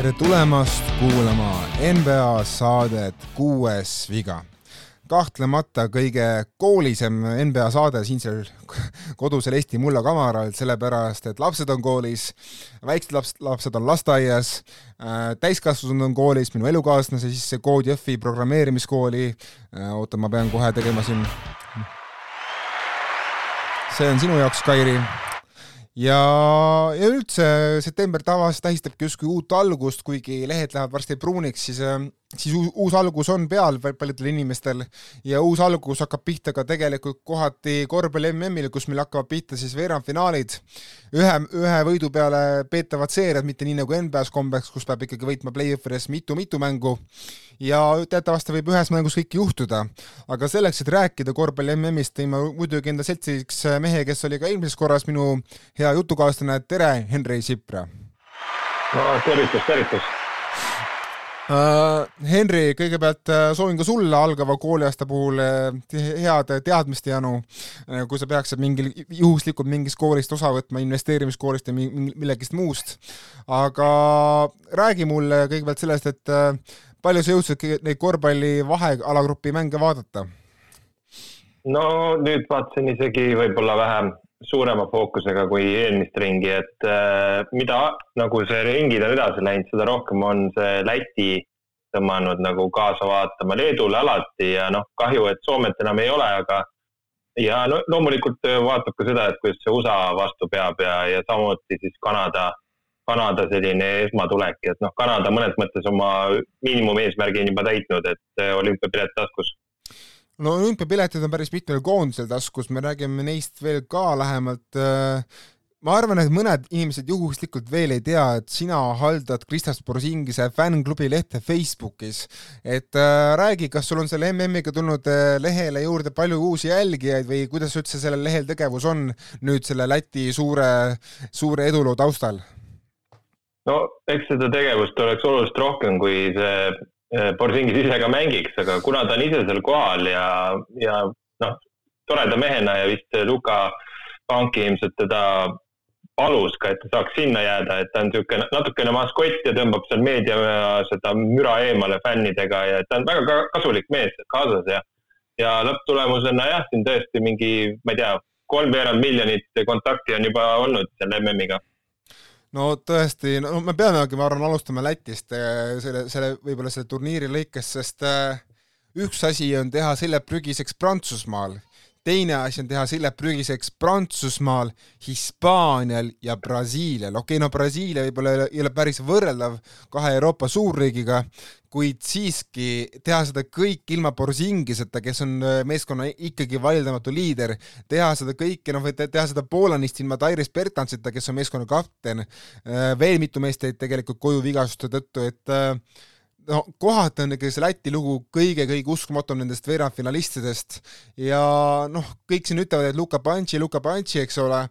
tere tulemast kuulama NBA saadet Kuues viga. kahtlemata kõige koolisem NBA saade siinsel kodusel Eesti mulla kamaral, sellepärast et lapsed on koolis, väiksed laps, lapsed on lasteaias äh,, täiskasvanud on koolis, minu elukaaslane sisse Code Jõhvi programmeerimiskooli äh,, oota, ma pean kohe tegema siin see on sinu jaoks, Kairi ja, ja üldse september tavaliselt tähistabki justkui uut algust, kuigi lehed lähevad varsti pruuniks, siis äh, siis uus algus on peal paljudel inimestel ja uus algus hakkab pihta ka tegelikult kohati korvpalli MM-il, kus meil hakkavad pihta siis veerandfinaalid. ühe, ühe võidu peale peetavad seeriad, mitte nii nagu NBA-s kombeks, kus peab ikkagi võitma play-off'ides mitu-mitu mängu. ja teatavasti võib ühes mängus kõik juhtuda. aga selleks, et rääkida korvpalli MM-ist, tõin ma muidugi enda seltsiks mehe, kes oli ka eelmises korras minu hea jutukaaslane, tere, Henri Sipra no,! tervitus, tervitus! Uh, Henri, kõigepealt uh, soovin ka sulle algava kooliaasta puhul uh, head teadmist, Janu, kui sa peaksid mingil, juhuslikult mingist koolist osa võtma, investeerimiskoolist või millegist muust. aga räägi mulle kõigepealt sellest, et palju sa jõudsid neid korvpalli vahealagrupi mänge vaadata? no nüüd vaatasin isegi võib-olla vähem suurema fookusega kui eelmist ringi, et äh, mida nagu see ringid on edasi läinud, seda rohkem on see Läti tõmmanud nagu kaasa vaatama, Leedule alati ja noh, kahju, et Soomet enam ei ole, aga ja no loomulikult vaatab ka seda, et kuidas see USA vastu peab ja, ja samuti siis Kanada, Kanada selline esmatulek, et noh, Kanada mõnes mõttes oma miinimumeesmärgi on juba täitnud, et olümpiapilet taskus no olümpiapiletid on päris mitmel koondisel taskus, me räägime neist veel ka lähemalt. Äh, ma arvan, et mõned inimesed juhuslikult veel ei tea, et sina haldad Kristas Borsingise fännklubi lehte Facebookis. et äh, räägi, kas sul on selle MM-iga tulnud äh, lehele juurde palju uusi jälgijaid või kuidas üldse sellel lehel tegevus on nüüd selle Läti suure, suure eduloo taustal? no eks seda tegevust oleks oluliselt rohkem, kui see Borsingis ise ka mängiks, aga kuna ta on ise seal kohal ja, ja noh, toreda mehena ja vist Luka Panki ilmselt teda palus ka, et ta saaks sinna jääda, et ta on niisugune natukene maskott ja tõmbab seal meedia seda müra eemale fännidega ja ta on väga kasulik mees kaasas ja, ja lõpptulemusena jah, siin tõesti mingi, ma ei tea, kolmveerand miljonit kontakti on juba olnud selle MM-iga no tõesti, no me peamegi, ma arvan, alustama Lätist äh, selle, selle võib-olla selle turniiri lõikes, sest äh, üks asi on teha selle prügiseks Prantsusmaal teine asi on teha silled prügiseks Prantsusmaal, Hispaanial ja Brasiilial. okei okay,, no Brasiilia võib-olla ei ole päris võrreldav kahe Euroopa suurriigiga, kuid siiski teha seda kõik ilma Borzingiseta, kes on äh, meeskonna ikkagi vaieldamatu liider, teha seda kõike, noh, teha seda Poolanist ilma Tairis Bertansita, kes on meeskonna kapten, äh, veel mitu meest jäid tegelikult koju vigastuste tõttu, et äh, no kohati on ikkagi see Läti lugu kõige-kõige uskumatum nendest veerandfinalistidest. Ja noh, kõik siin ütlevad, et Luka Pantsi, Luka Pantsi, eks ole,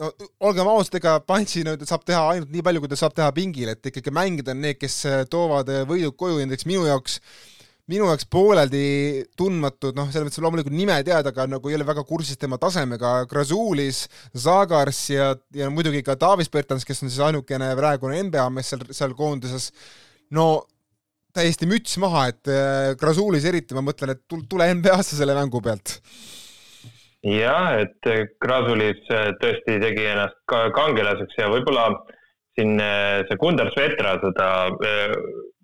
no olgem ausad, ega Pantsi nüüd saab teha ainult nii palju, kui ta saab teha pingil, et ikkagi mängida on need, kes toovad võidud koju, näiteks minu jaoks minu jaoks pooleldi tundmatud, noh, selles mõttes loomulikult nime teada, aga nagu ei ole väga kursis tema tasemega, Grazulis, Zagars ja, ja muidugi ka Davis Bertans, kes on siis ainukene praegune NBA mees seal, seal koondises, no täiesti müts maha, et äh, Grasulis eriti ma mõtlen, et tule NBA-sse selle mängu pealt. jah, et äh, Grasulis äh, tõesti tegi ennast ka kangelaseks ja võib-olla siin see Gundar Svetra seda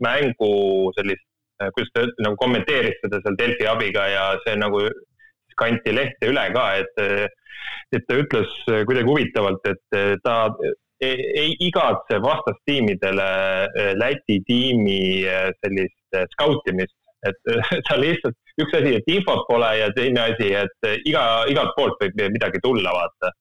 mängu sellist, kuidas ta nagu kommenteeris seda seal Delfi abiga ja see nagu kanti lehte üle ka, et, et ta ütles kuidagi huvitavalt, et ta ei igatse vastastiimidele eh, Läti tiimi eh, sellist eh, skautimist, et ta lihtsalt, üks asi, et infot pole ja teine asi, et iga, igalt poolt võib midagi tulla, vaata.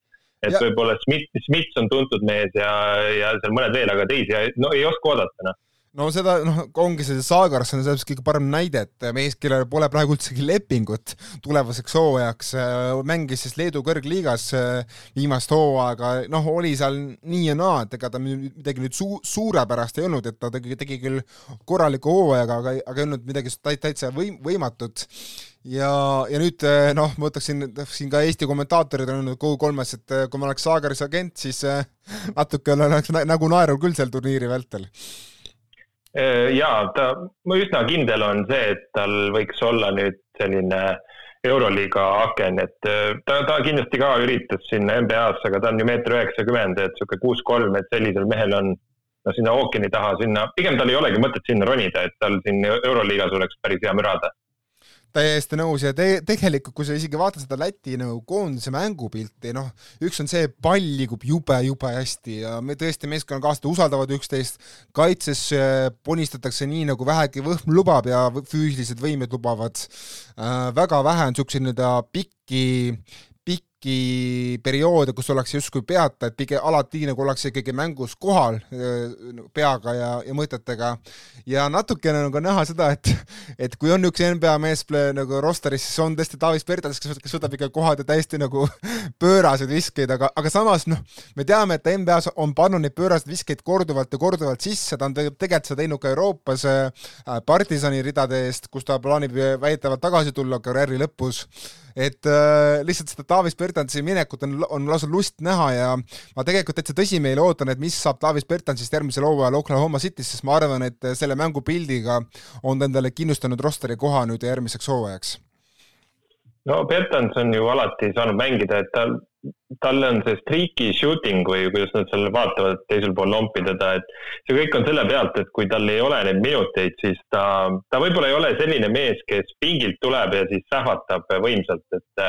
et võib-olla Smith, Smith on tuntud mees ja, ja seal mõned veel, aga teisi no ei oska oodata, noh no seda, noh, ongi see Saagars on sellest kõige parem näide, et mees, kellel pole praegu üldsegi lepingut tulevaseks hooajaks, äh, mängis siis Leedu kõrgliigas äh, viimast hooaega, noh, oli seal nii ja naa, et ega ta midagi nüüd su-, suurepärast ei olnud, et ta tegi, tegi küll korraliku hooajaga, aga, aga ei olnud midagi täitsa võim-, võimatut. Ja, ja nüüd noh, ma võtaksin, siin ka Eesti kommentaatorid on öelnud Go3-s, et kui ma oleks Saagaris agent, siis natuke oleks nägu naeruv küll seal turniiri vältel ja ta, üsna kindel on see, et tal võiks olla nüüd selline Euroliiga aken, et ta, ta kindlasti ka üritas sinna NBA-sse, aga ta on ju meeter üheksakümmend, et sihuke kuus-kolm, et sellisel mehel on no sinna ookeani taha, sinna, pigem tal ei olegi mõtet sinna ronida, et tal siin Euroliigas oleks päris hea mürada täiesti nõus ja te tegelikult, kui sa isegi vaatad seda Läti nagu koondise mängupilti, noh, üks on see, pall liigub jube-jube hästi ja me tõesti meeskonnakaaslased usaldavad üksteist, kaitses ponistatakse nii, nagu vähegi võhm lubab ja füüsilised võimed lubavad äh,. väga vähe on niisuguseid nii-öelda pikki pikki perioode, kus ollakse justkui peata, et pigem alati nagu ollakse ikkagi mängus kohal peaga ja, ja mõtetega. ja natukene nagu näha seda, et, et kui on üks NBA mees nagu rosteris, siis on tõesti Taavis Bertels, kes, kes võtab ikka kohad ja täiesti nagu pööraseid viskeid, aga, aga samas noh, me teame, et ta NBA-s on pannud neid pööraseid viskeid korduvalt ja korduvalt sisse, ta on tegelikult seda teinud ka Euroopas äh, partisani ridade eest, kus ta plaanib väidetavalt tagasi tulla karjääri lõpus et äh, lihtsalt seda Taavis Bertansi minekut on, on lausa lust näha ja ma tegelikult täitsa tõsimeeli ootan, et mis saab Taavis Bertansist järgmisel hooajal Oklahoma City's, sest ma arvan, et selle mängupildiga on ta endale kindlustanud rosteri koha nüüd järgmiseks hooajaks no Bertans on ju alati saanud mängida, et tal, tal on see streaky shooting või kuidas nad seal vaatavad teisel pool lompi teda, et see kõik on selle pealt, et kui tal ei ole neid minuteid, siis ta, ta võib-olla ei ole selline mees, kes pingilt tuleb ja siis sähvatab võimsalt, et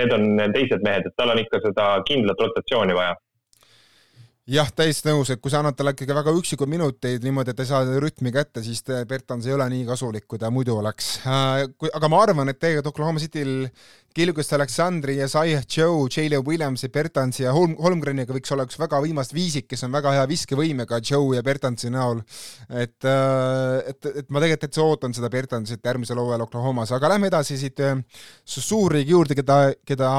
need on teised mehed, et tal on ikka seda kindlat rotatsiooni vaja jah, täiesti nõus, et kui sa annad talle ikkagi väga üksikuid minuteid niimoodi, et ei saa rütmi kätte, siis Bertans ei ole nii kasulik, kui ta muidu oleks. Äh, aga ma arvan, et tegelikult Oklahoma Cityl Kilgust Aleksandri ja Zayah Joe, Jalen Williamsi, Bertansi ja Holm, Holmgreniga võiks olla üks väga võimas viisik, kes on väga hea viskevõimega Joe ja Bertansi näol. et, äh, et, et ma tegelikult täitsa ootan seda Bertansit järgmisel hooajal Oklahomas, aga lähme edasi siit äh, suurriigi juurde, keda, keda,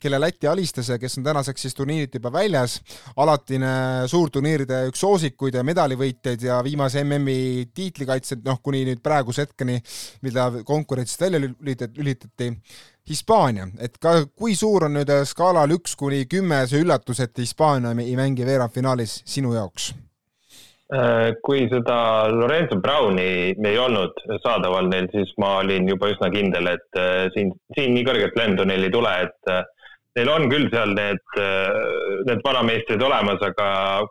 kelle Läti alistas ja kes on tänaseks siis turniirilt juba väljas, alatine suurturniiride üks soosikuid ja medalivõitjaid ja viimase MM-i tiitlikaitsjad, noh, kuni nüüd praeguse hetkeni, mida konkurentsist välja lülitati Hispaania, et ka kui suur on nüüd skaalal üks kuni kümme see üllatus, et Hispaania ei mängi veerandfinaalis sinu jaoks? Äh, kui seda Lorenzo Browni ei olnud saadaval neil, siis ma olin juba üsna kindel, et äh, siin, siin nii kõrget lendu neil ei tule, et äh, neil on küll seal need, need vanameistrid olemas, aga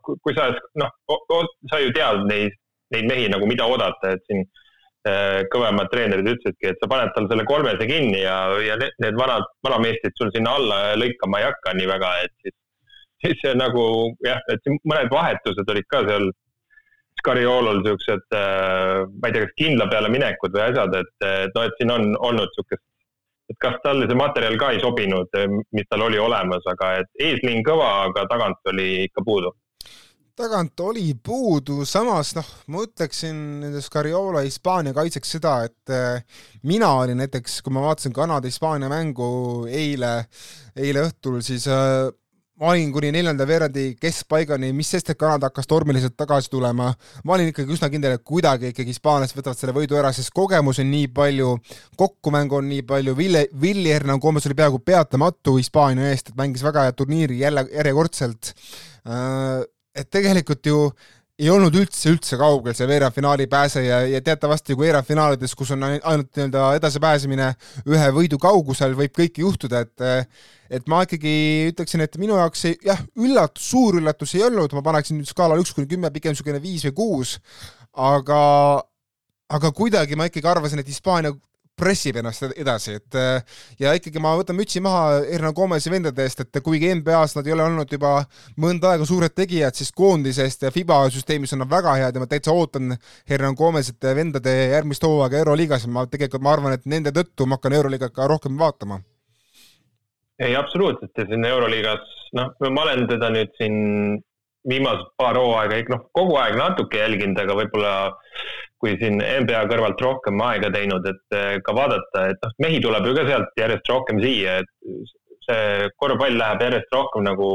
kui sa, noh, sa ju tead neid, neid mehi nagu, mida oodata, et siin Äh, kõvemad treenerid ütlesidki, et sa paned tal selle kolmese kinni ja, ja need, need vanad, vanameistrid sul sinna alla lõikama ei hakka nii väga, et siis, siis see nagu jah, et mõned vahetused olid ka seal Scariolol siuksed, äh, ma ei tea, kas kindla peale minekud või asjad, et, et noh, et siin on olnud siukest, et kas talle see materjal ka ei sobinud, mis tal oli olemas, aga et eesliin kõva, aga tagant oli ikka puudu tagant oli puudu, samas noh, ma ütleksin nende Scariola Hispaania kaitseks seda, et eh, mina olin näiteks, kui ma vaatasin Kanada-Hispaania mängu eile, eile õhtul, siis äh, ma olin kuni neljanda veerandi keskpaigani, mis sest, et Kanada hakkas tormiliselt tagasi tulema, ma olin ikkagi üsna kindel, et kuidagi ikkagi hispaanlased võtavad selle võidu ära, sest kogemus on nii palju, kokkumängu on nii palju, Ville, Willie Hernan Gomez oli peaaegu peatamatu Hispaania eest, et mängis väga head turniiri jälle järjekordselt. Äh, et tegelikult ju ei olnud üldse, üldse kaugel see veerandfinaali pääse ja, ja teatavasti kui veerandfinaalides, kus on ainult nii-öelda edasipääsemine ühe võidu kaugusel, võib kõike juhtuda, et et ma ikkagi ütleksin, et minu jaoks see jah, üllatus, suur üllatus ei olnud, ma paneksin nüüd skaalal üks kuni kümme, pigem niisugune viis või kuus, aga aga kuidagi ma ikkagi arvasin, et Hispaania pressib ennast edasi, et äh, ja ikkagi ma võtan mütsi maha Erna Gomezi vendade eest, et kuigi NBA-s nad ei ole olnud juba mõnda aega suured tegijad, siis koondisest ja FIBA süsteemis on nad väga head ja ma täitsa ootan Hernan Gomezite vendade järgmist hooaega Euroliigas ma tegelikult, ma arvan, et nende tõttu ma hakkan Euroliigat ka rohkem vaatama. ei, absoluutselt ja siin Euroliigas, noh, ma olen teda nüüd siin viimased paar hooaega noh, kogu aeg natuke jälginud, aga võib-olla kui siin NBA kõrvalt rohkem aega teinud, et eh, ka vaadata, et noh, mehi tuleb ju ka sealt järjest rohkem siia, et see korvpall läheb järjest rohkem nagu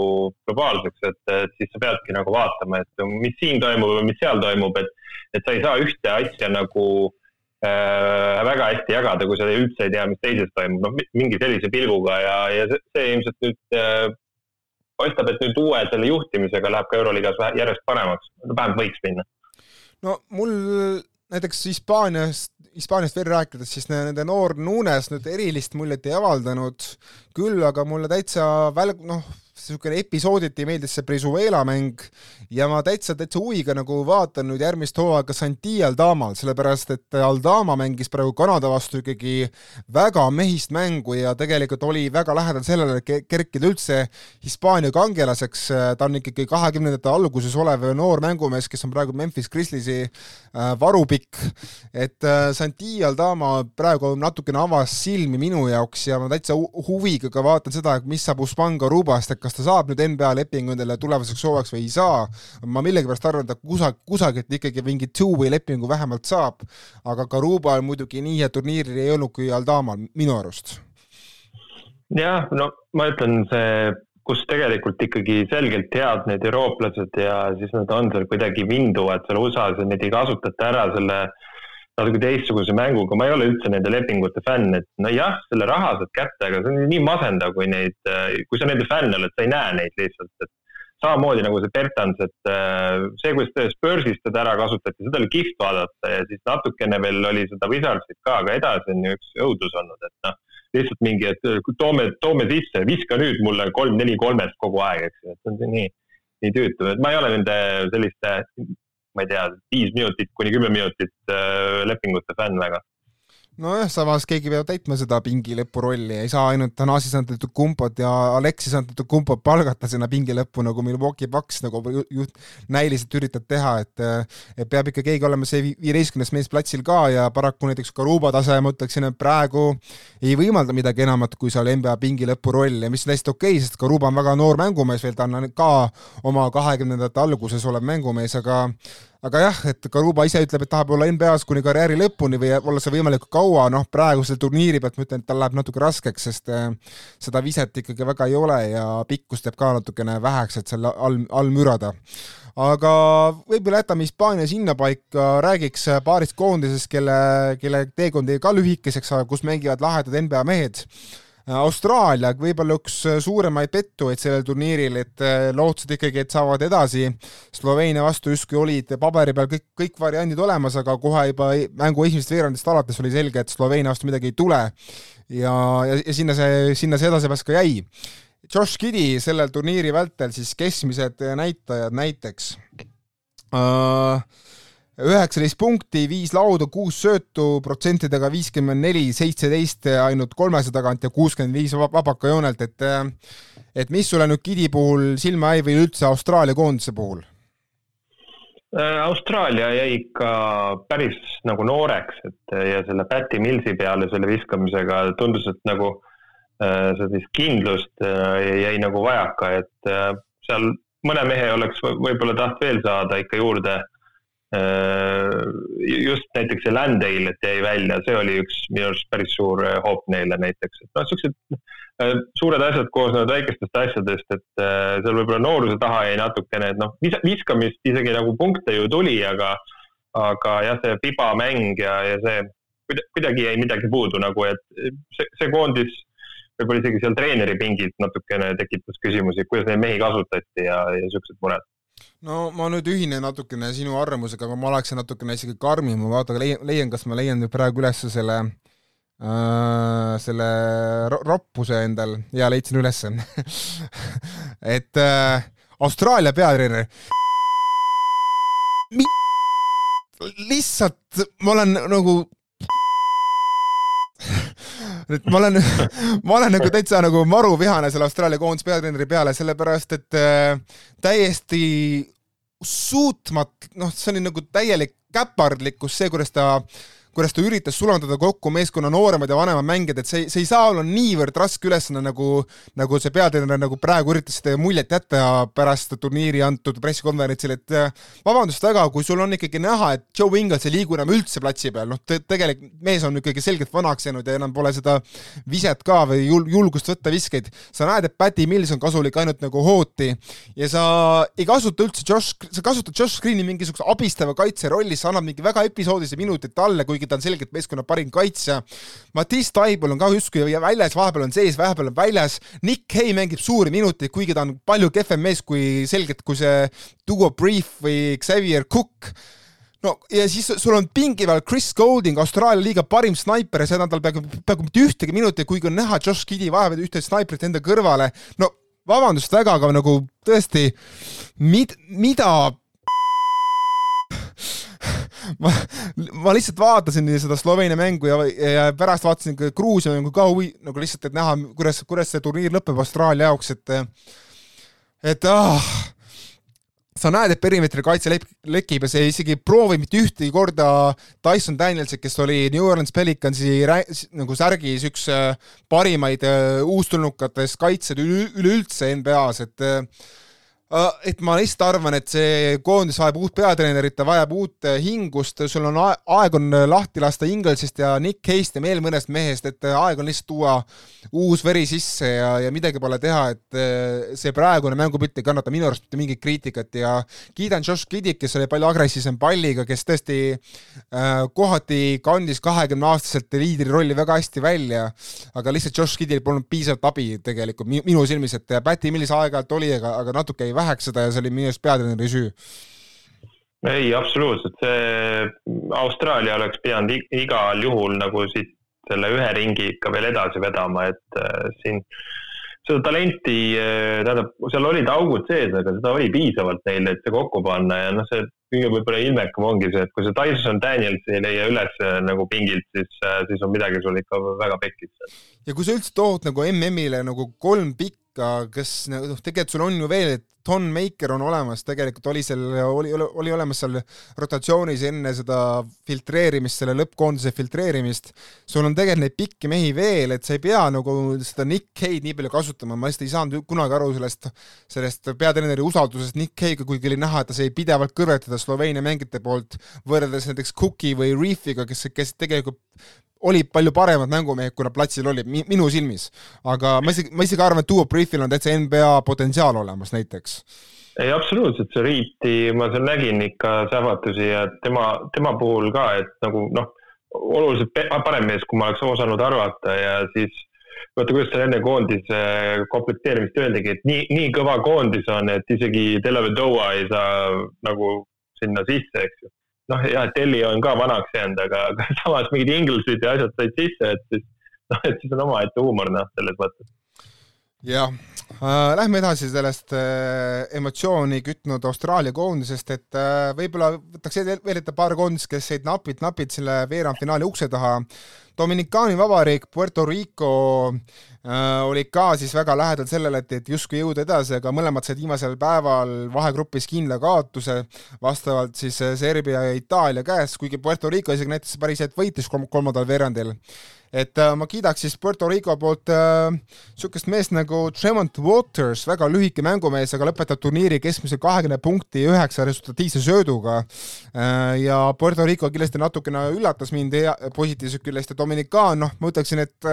globaalseks, et, siis sa peadki nagu vaatama, et mis siin toimub või mis seal toimub, et, et sa ei saa ühte asja nagu äh, väga hästi jagada, kui sa üldse ei tea, mis teises toimub, noh, mingi sellise pilguga ja, ja see, see ilmselt nüüd äh, paistab, et nüüd uue selle juhtimisega läheb ka Euroliigas järjest paremaks, vähemalt võiks minna. No mul näiteks Hispaaniast, Hispaaniast veel rääkides, siis nende noor Nunes nüüd erilist muljet ei avaldanud, küll aga mulle täitsa väl-, noh, niisugune episooditi meeldis see Brizuela mäng ja ma täitsa, täitsa huviga nagu vaatan nüüd järgmist hooaega Santi Aldamal, sellepärast et Aldama mängis praegu Kanada vastu ikkagi väga mehist mängu ja tegelikult oli väga lähedal sellele, kerkida üldse Hispaania kangelaseks, ta on ikkagi kahekümnendate alguses olev noor mängumees, kes on praegu Memphis Grizzliesi äh, varupikk, et äh, Santi Aldama praegu natukene avas silmi minu jaoks ja ma täitsa huviga ka vaatan seda, et mis saab Uspanga Rubast, et kas kas ta saab nüüd NBA lepingu endale tulevaseks hooajaks või ei saa, ma millegipärast arvan, et ta kusa-, kusagilt ikkagi mingi two-way lepingu vähemalt saab, aga Garubal muidugi nii hea turniiril ei olnud kui Aldamal, minu arust. jah, no ma ütlen, see, kus tegelikult ikkagi selgelt head need eurooplased ja siis nad on seal kuidagi vinduvad seal USA-s ja neid ei kasutata ära selle äh, natuke teistsuguse mänguga, ma ei ole üldse nende lepingute fänn, et nojah, selle raha saad kätte, aga see on nii masendav, kui neid, kui sa nende fänn oled, sa ei näe neid lihtsalt, et samamoodi nagu see Bertans, et äh, see, kuidas Spursist teda ära kasutati, seda oli kihvt vaadata ja siis natukene veel oli seda Wizardsit ka, aga edasi on ju üks õudus olnud, et noh, lihtsalt mingi, et toome, toome sisse, viska nüüd mulle kolm-neli kolmest kogu aeg, eks ju, et see on nii, nii tüütu, et ma ei ole nende selliste ma ei tea, viis minutit kuni kümme minutit äh, lepingute fänn väga nojah, samas keegi peab täitma seda pingilõpu rolli, ei saa ainult Thanasis Antetokounmpot ja Alexis Antetokounmpot palgata sinna pingilõppu, nagu Milwaukee Bucks nagu juht näiliselt üritab teha, et et peab ikka keegi olema see viieteistkümnes mees platsil ka ja paraku näiteks Karuba tase, ma ütleksin, et praegu ei võimalda midagi enamat kui seal NBA pingilõpu roll ja mis on täiesti okei okay,, sest Karuba on väga noor mängumees veel, ta on ka oma kahekümnendate alguses olev mängumees, aga aga jah, et Karuba ise ütleb, et tahab olla NBA-s kuni karjääri lõpuni või olla seal võimalikult kaua, noh, praegusel turniiri pealt ma ütlen, et tal läheb natuke raskeks, sest äh, seda viset ikkagi väga ei ole ja pikkust jääb ka natukene väheks, et seal all, all mürada. aga võib-olla jätame Hispaania sinnapaika, räägiks paarist koondisest, kelle, kelle teekond jäi ka lühikeseks, aga kus mängivad lahedad NBA mehed Austraalia võib-olla üks suuremaid pettujaid sellel turniiril, et äh, lootsid ikkagi, et saavad edasi. Sloveenia vastu justkui olid paberi peal kõik, kõik variandid olemas, aga kohe juba mängu esimesest veerandist alates oli selge, et Sloveenia vastu midagi ei tule. ja, ja, ja sinna see, sinna see edasipääs ka jäi. Josh Giddy sellel turniiri vältel siis keskmised näitajad näiteks uh, üheksateist punkti, viis lauda, kuus söötu, protsentidega viiskümmend neli, seitseteist ainult kolmese tagant ja kuuskümmend viis vabakajoonelt, et et mis sulle nüüd Gidi puhul silma jäi või üldse Austraalia koondise puhul? Äh, Austraalia jäi ikka päris nagu nooreks, et ja selle Päti Millsi peale selle viskamisega tundus, et nagu äh, sellist kindlust äh, jäi nagu vajaka, et seal mõne mehe oleks võib-olla taht veel saada ikka juurde Äh, just näiteks see Landale, et jäi välja, see oli üks minu arust päris suur äh, hoop neile näiteks, et noh, siuksed äh, suured asjad koosnevad väikestest asjadest, et seal võib-olla nooruse taha jäi natukene, et noh, viskamist isegi nagu punkte ju tuli, aga, aga jah, see Fiba mäng ja, ja see kuidagi jäi midagi puudu nagu, et see, see koondis võib-olla isegi seal treeneri pingilt natukene tekitas küsimusi, kuidas neid mehi kasutati ja, ja siuksed mured no ma nüüd ühinen natukene sinu arvamusega, aga ma oleksin natukene isegi karmim, ma vaatan, leian, leian, kas ma leian praegu üles selle äh, selle roppuse endal ja leidsin ülesse. Et äh, Austraalia peatreener. Lihtsalt ma olen nagu et ma olen, ma olen nagu täitsa nagu maruvihane selle Austraalia koondise peatreeneri peale, sellepärast et äh, täiesti suutmat-, noh, see oli nagu täielik käpardlikkus, see, kuidas ta kuidas ta üritas sulandada kokku meeskonna nooremad ja vanemad mängijad, et see, see ei saa olla niivõrd raske ülesanne, nagu, nagu see peatreener nagu praegu üritas seda muljet jätta pärast turniiri antud pressikonverentsil, et äh, vabandust väga, kui sul on ikkagi näha, et Joe Ingles ei liigu enam üldse platsi peal, noh te, tegelikult mees on ikkagi selgelt vanaks jäänud ja enam pole seda viset ka või jul-, julgust võtta viskeid. sa näed, et Patty Mills on kasulik ainult nagu hooti ja sa ei kasuta üldse Josh, sa kasutad Josh Green'i mingisuguse abistava kaitse rollis, sa annad mingi väga episoodilise minutit talle, kuigi kuigi ta on selgelt meeskonna parim kaitsja. Matisse Taibel on ka justkui väljas, vahepeal on sees, vahepeal on väljas. Nick Hay mängib suuri minuteid, kuigi ta on palju kehvem mees kui selgelt, kui see duo Brief või Xavier Cook no ja siis sul on pingi peal Chris Golding, Austraalia liiga parim snaiper ja see nädal peaaegu, peaaegu mitte ühtegi minutit, kuigi on näha, Josh Giddy vajab ühte snaiprit enda kõrvale. no vabandust väga, aga nagu tõesti, mid-, mida ma, ma lihtsalt vaatasin seda Sloveenia mängu ja, ja pärast vaatasin ka Gruusia mängu ka huvi, nagu lihtsalt, et näha, kuidas, kuidas see turniir lõpeb Austraalia jaoks, et et ah, sa näed, et perimeetri kaitse lekib ja see isegi proovi mitte ühtegi korda Tyson Danielsit, kes oli New Orleans Pelicansi nagu särgis üks äh, parimaid äh, uustulnukatest kaitsjaid üleüldse NBA-s, et Äh, et ma lihtsalt arvan, et see koondis vajab uut peatreenerit, ta vajab uut äh, hingust, sul on aeg on äh, lahti lasta Ingelsist ja Nick Case'ist ja veel mõnest mehest, et aeg on lihtsalt tuua uus veri sisse ja, ja midagi pole teha, et see praegune mängupilt ei kannata minu arust mitte mingit kriitikat ja kiidan Josh Kiddit, kes oli palju agressiivsem palliga, kes tõesti äh, kohati kandis kahekümne aastaselt liidri rolli väga hästi välja, aga lihtsalt Josh Kiddil polnud piisavalt abi tegelikult minu silmis, et Päti Millis aeg-ajalt oli, aga, aga natuke ei väheks seda ja see oli minu arust peatreeneri süü ei, absoluutselt, see Austraalia oleks pidanud igal juhul nagu siit selle ühe ringi ikka veel edasi vedama, et äh, siin seda talenti äh,, tähendab, seal olid augud sees, aga seda oli piisavalt neil, et see kokku panna ja noh, see kõige võib-olla ilmekam ongi see, et kui see Tyson Daniels ei leia üles äh, nagu pingilt, siis, äh, siis on midagi sul ikka väga pekkis. ja kui sa üldse tood nagu MM-ile nagu kolm pikka, kes noh, tegelikult sul on ju veel, et Don Maker on olemas, tegelikult oli seal, oli, oli olemas seal rotatsioonis enne seda filtreerimist, selle lõppkoondise filtreerimist. sul on tegelikult neid pikki mehi veel, et sa ei pea nagu seda Nick Cade'i nii palju kasutama, ma lihtsalt ei saanud kunagi aru sellest, sellest peatreeneri usaldusest Nick Cade'iga, kuigi oli näha, et ta sai pidevalt kõrvetada Sloveenia mängijate poolt, võrreldes näiteks Cooki või Reefiga, kes, kes tegelikult olid palju paremad mängumehed, kui nad platsil olid, minu silmis. aga ma isegi, ma isegi arvan, et Duo Briefil on täitsa NBA potentsiaal olemas näiteks. ei, absoluutselt, see Riiti, ma seal nägin ikka sähvatusi ja tema, tema puhul ka, et nagu noh, oluliselt parem mees, kui ma oleks osanud arvata ja siis vaata, kuidas seal enne koondise komplekteerimist öeldigi, et nii, nii kõva koondis on, et isegi Delavedova ei saa nagu sinna sisse, eks ju noh, jah, Telli on ka vanaks jäänud, aga, aga samas mingid Inglesid ja asjad said sisse, et siis noh, et siis on omaette huumor noh, selles mõttes. jah äh,, lähme edasi sellest äh, emotsiooni kütnud Austraalia koondisest, et äh, võib-olla võtaks veel ette paar koondist, kes jäid napilt-napilt selle veerandfinaali ukse taha. Dominikaani Vabariik, Puerto Rico äh, olid ka siis väga lähedal sellele, et, et justkui jõuda edasi, aga mõlemad said viimasel päeval vahegrupis kindla kaotuse vastavalt siis äh, Serbia ja Itaalia käest, kuigi Puerto Rico isegi näitas päris head võitlust kolmandal veerandil et äh, ma kiidaks siis Puerto Rico poolt niisugust äh, meest nagu Tremont Waters, väga lühike mängumees, aga lõpetab turniiri keskmise kahekümne punkti üheksa resultatiivse sööduga äh,. ja Puerto Rico kindlasti natukene üllatas mind positiivsest küljest ja Dominican, noh, ma ütleksin, et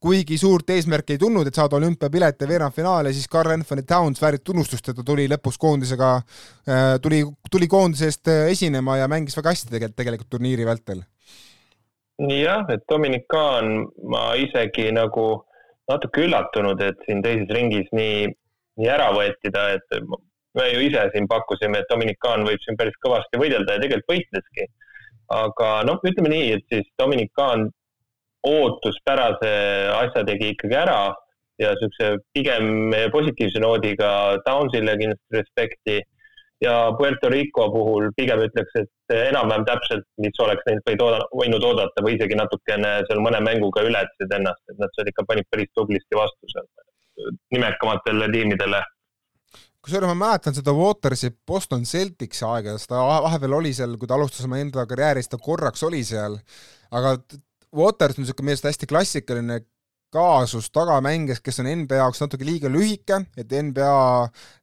kuigi suurt eesmärki ei tulnud, et saada olümpiapilet ja veerandfinaali, siis Carl Anthony Towns väärib tunnustust, et ta tuli lõpuks koondisega tuli, tuli koondise eest esinema ja mängis väga hästi tegelikult, tegelikult turniiri vältel jah, et Dominikaan ma isegi nagu natuke üllatunud, et siin teises ringis nii, nii ära võeti ta, et me ju ise siin pakkusime, et Dominikaan võib siin päris kõvasti võidelda ja tegelikult võitleski. aga noh, ütleme nii, et siis Dominikaan ootuspärase asja tegi ikkagi ära ja niisuguse pigem positiivse noodiga Downsile kindlasti respekti ja Puerto Rico puhul pigem ütleks, et enam-vähem täpselt, mis oleks neilt võid ooda, võinud oodata või isegi natukene seal mõne mänguga ületasid ennast, et nad seal ikka panid päris tublisti vastu seal nimekamatele tiimidele. kusjuures ma mäletan seda Watersi Boston Celticsi aega, ta vahepeal oli seal, kui ta alustas oma enda karjääri, siis ta korraks oli seal, aga Waters on niisugune minu arust hästi klassikaline kaasus tagamängijas, kes on NBA jaoks natuke liiga lühike, et NBA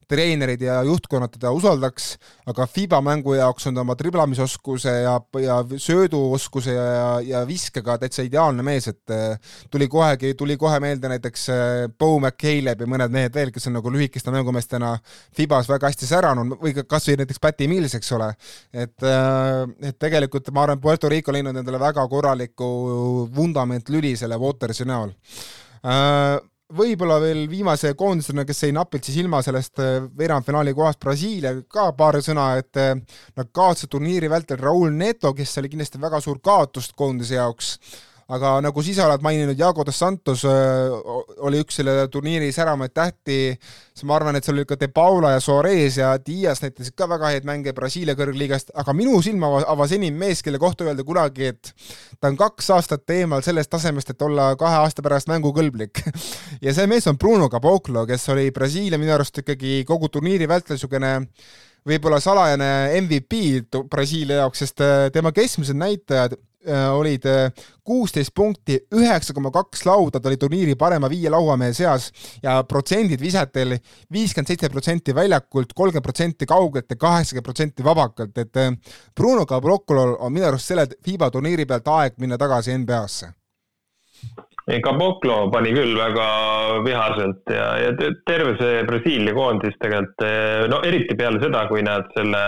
treenerid ja juhtkonnad teda usaldaks, aga FIBA mängu jaoks on ta oma triblamisoskuse ja, ja sööduoskuse ja, ja viskega täitsa ideaalne mees, et eh, tuli kohegi, tuli kohe meelde näiteks eh, Bo McCaleb ja mõned mehed veel, kes on nagu lühikeste mängumeestena FIBA-s väga hästi säranud või kas või näiteks Patty Mills, eks ole. et, eh, et tegelikult ma arvan, Puerto Rico leidnud endale väga korraliku vundamentlüli selle Watersi näol võib-olla veel viimase koondisena, kes jäi napilt siis ilma sellest äh, veerandfinaali kohast Brasiilia, ka paar sõna, et äh, nad kaotasid turniiri vältel Raul Neto, kes oli kindlasti väga suur kaotus koondise jaoks aga nagu sa ise oled maininud, Jago dos Santos oli üks selle turniiri säramaid tähti, siis ma arvan, et seal oli ka De Paula ja Soares ja Dias näitasid ka väga häid mänge Brasiilia kõrgliigast, aga minu silma avas enim mees, kelle kohta öelda kunagi, et ta on kaks aastat eemal sellest tasemest, et olla kahe aasta pärast mängukõlblik ja see mees on Bruno Caboclo, kes oli Brasiilia minu arust ikkagi kogu turniiri vältel niisugune võib-olla salajane MVP Brasiilia jaoks, sest tema keskmised näitajad Äh, olid äh, kuusteist punkti, üheksa koma kaks lauda, ta oli turniiri parema viie lauamehe seas ja protsendid visatel viiskümmend seitse protsenti väljakult, kolmkümmend protsenti kaugelt ja kaheksakümmend protsenti vabakalt, et äh, Bruno Cabrocolol on minu arust selle FIBA turniiri pealt aeg minna tagasi NBA-sse. Caboclo pani küll väga vihaselt ja, ja terve see Brasiilia koondis tegelikult, no eriti peale seda, kui nad selle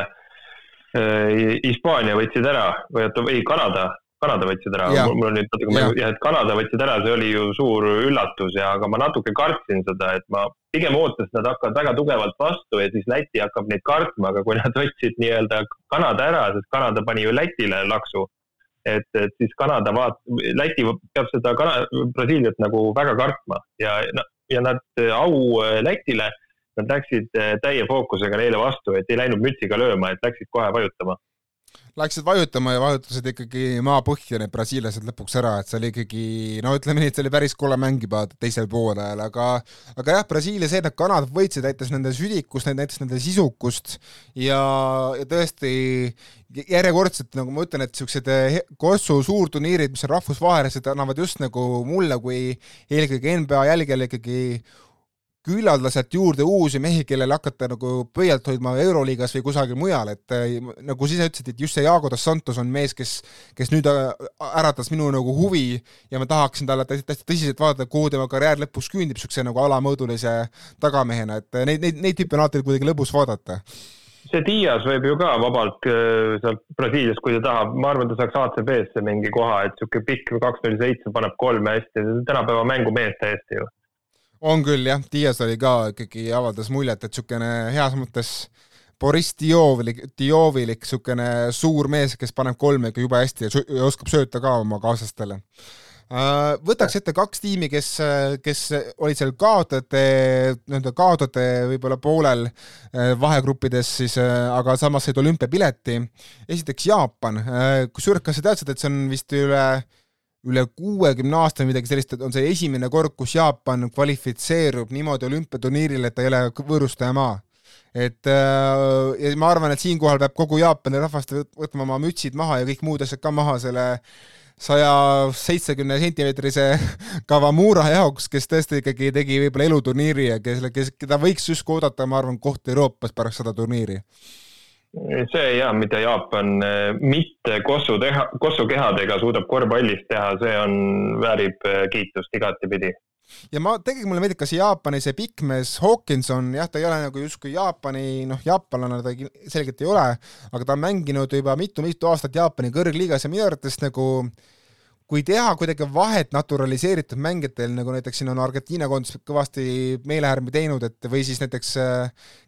Hispaania võtsid ära või oota, ei Kanada Kanada võtsid ära, mul on nüüd natuke mängu, jah, et Kanada võtsid ära, see oli ju suur üllatus ja, aga ma natuke kartsin seda, et ma pigem ootasin, et nad hakkavad väga tugevalt vastu ja siis Läti hakkab neid kartma, aga kui nad võtsid nii-öelda Kanada ära, sest Kanada pani ju Lätile laksu. et, et siis Kanada vaat-, Läti peab seda Kana-, Brasiiliat nagu väga kartma ja, ja nad, au Lätile, nad läksid täie fookusega neile vastu, et ei läinud mütsiga lööma, et läksid kohe vajutama. Läksid vajutama ja vajutasid ikkagi maapõhja need brasiillased lõpuks ära, et see oli ikkagi, no ütleme nii, et see oli päris kole mäng juba teisel poolajal, aga aga jah, Brasiilia see, et nad Kanadat võitsid, näitas nende südikust, näitas nende sisukust ja, ja tõesti järjekordselt, nagu ma ütlen, et niisugused Kossu suurturniirid, mis on rahvusvahelised, annavad just nagu mulle kui eelkõige NBA jälgijale ikkagi küllaldada sealt juurde uusi mehi, kellele hakata nagu pöialt hoidma Euroliigas või kusagil mujal, et äh, nagu sa ise ütlesid, et just see Jago dos Santos on mees, kes, kes nüüd äh, äratas minu nagu huvi ja ma tahaksin talle täiesti tõsiselt vaadata, kuhu tema karjäär lõpuks küündib, niisuguse nagu alamõõdulise tagamehena, et äh, neid, neid, neid tüüpe on alati kuidagi lõbus vaadata. See Dias võib ju ka vabalt sealt Brasiiliast, kui ta tahab, ma arvan, ta saaks ACB-sse mingi koha, et niisugune pikk kaks null seitse paneb kolme hästi, tänapäeva mängumees täiesti ju on küll jah, Dias oli ka ikkagi, avaldas muljet, et niisugune heas mõttes Boriss Diovilik, Diovilik niisugune suur mees, kes paneb kolme ikka jube hästi ja, ja oskab sööta ka oma kaaslastele. Äh, võtaks ette kaks tiimi, kes, kes olid seal kaotajate, nii-öelda kaotajate võib-olla poolel äh, vahegruppides siis, äh, aga samas said olümpiapileti. esiteks Jaapan, kusjuures kas sa teadsid, et see on vist üle üle kuuekümne aasta või midagi sellist, et on see esimene kord, kus Jaapan kvalifitseerub niimoodi olümpiaturniirile, et ta ei ole võõrustaja maa. et äh, ja ma arvan, et siinkohal peab kogu Jaapani rahvast võtma oma mütsid maha ja kõik muud asjad ka maha selle saja seitsmekümne sentimeetrise Kawamura jaoks, kes tõesti ikkagi tegi võib-olla eluturniiri ja kes, kes, keda võiks justkui oodata, ma arvan, koht Euroopas pärast seda turniiri see ja, mida Jaapan eh, mitte kossu teha, kossukehadega suudab korvpallis teha, see on, väärib eh, kiitust igatepidi. ja ma, tegelikult mulle meeldib ka see Jaapani see pikkmees Hawkinson, jah, ta ei ole nagu justkui Jaapani, noh, jaapanlane ta selgelt ei ole, aga ta on mänginud juba mitu-mitu aastat Jaapani kõrgliigas ja minu arvates nagu äh, kui teha kuidagi vahet naturaliseeritud mängijatel, nagu näiteks siin on Argentiina koondis kõvasti meelehärmi teinud, et või siis näiteks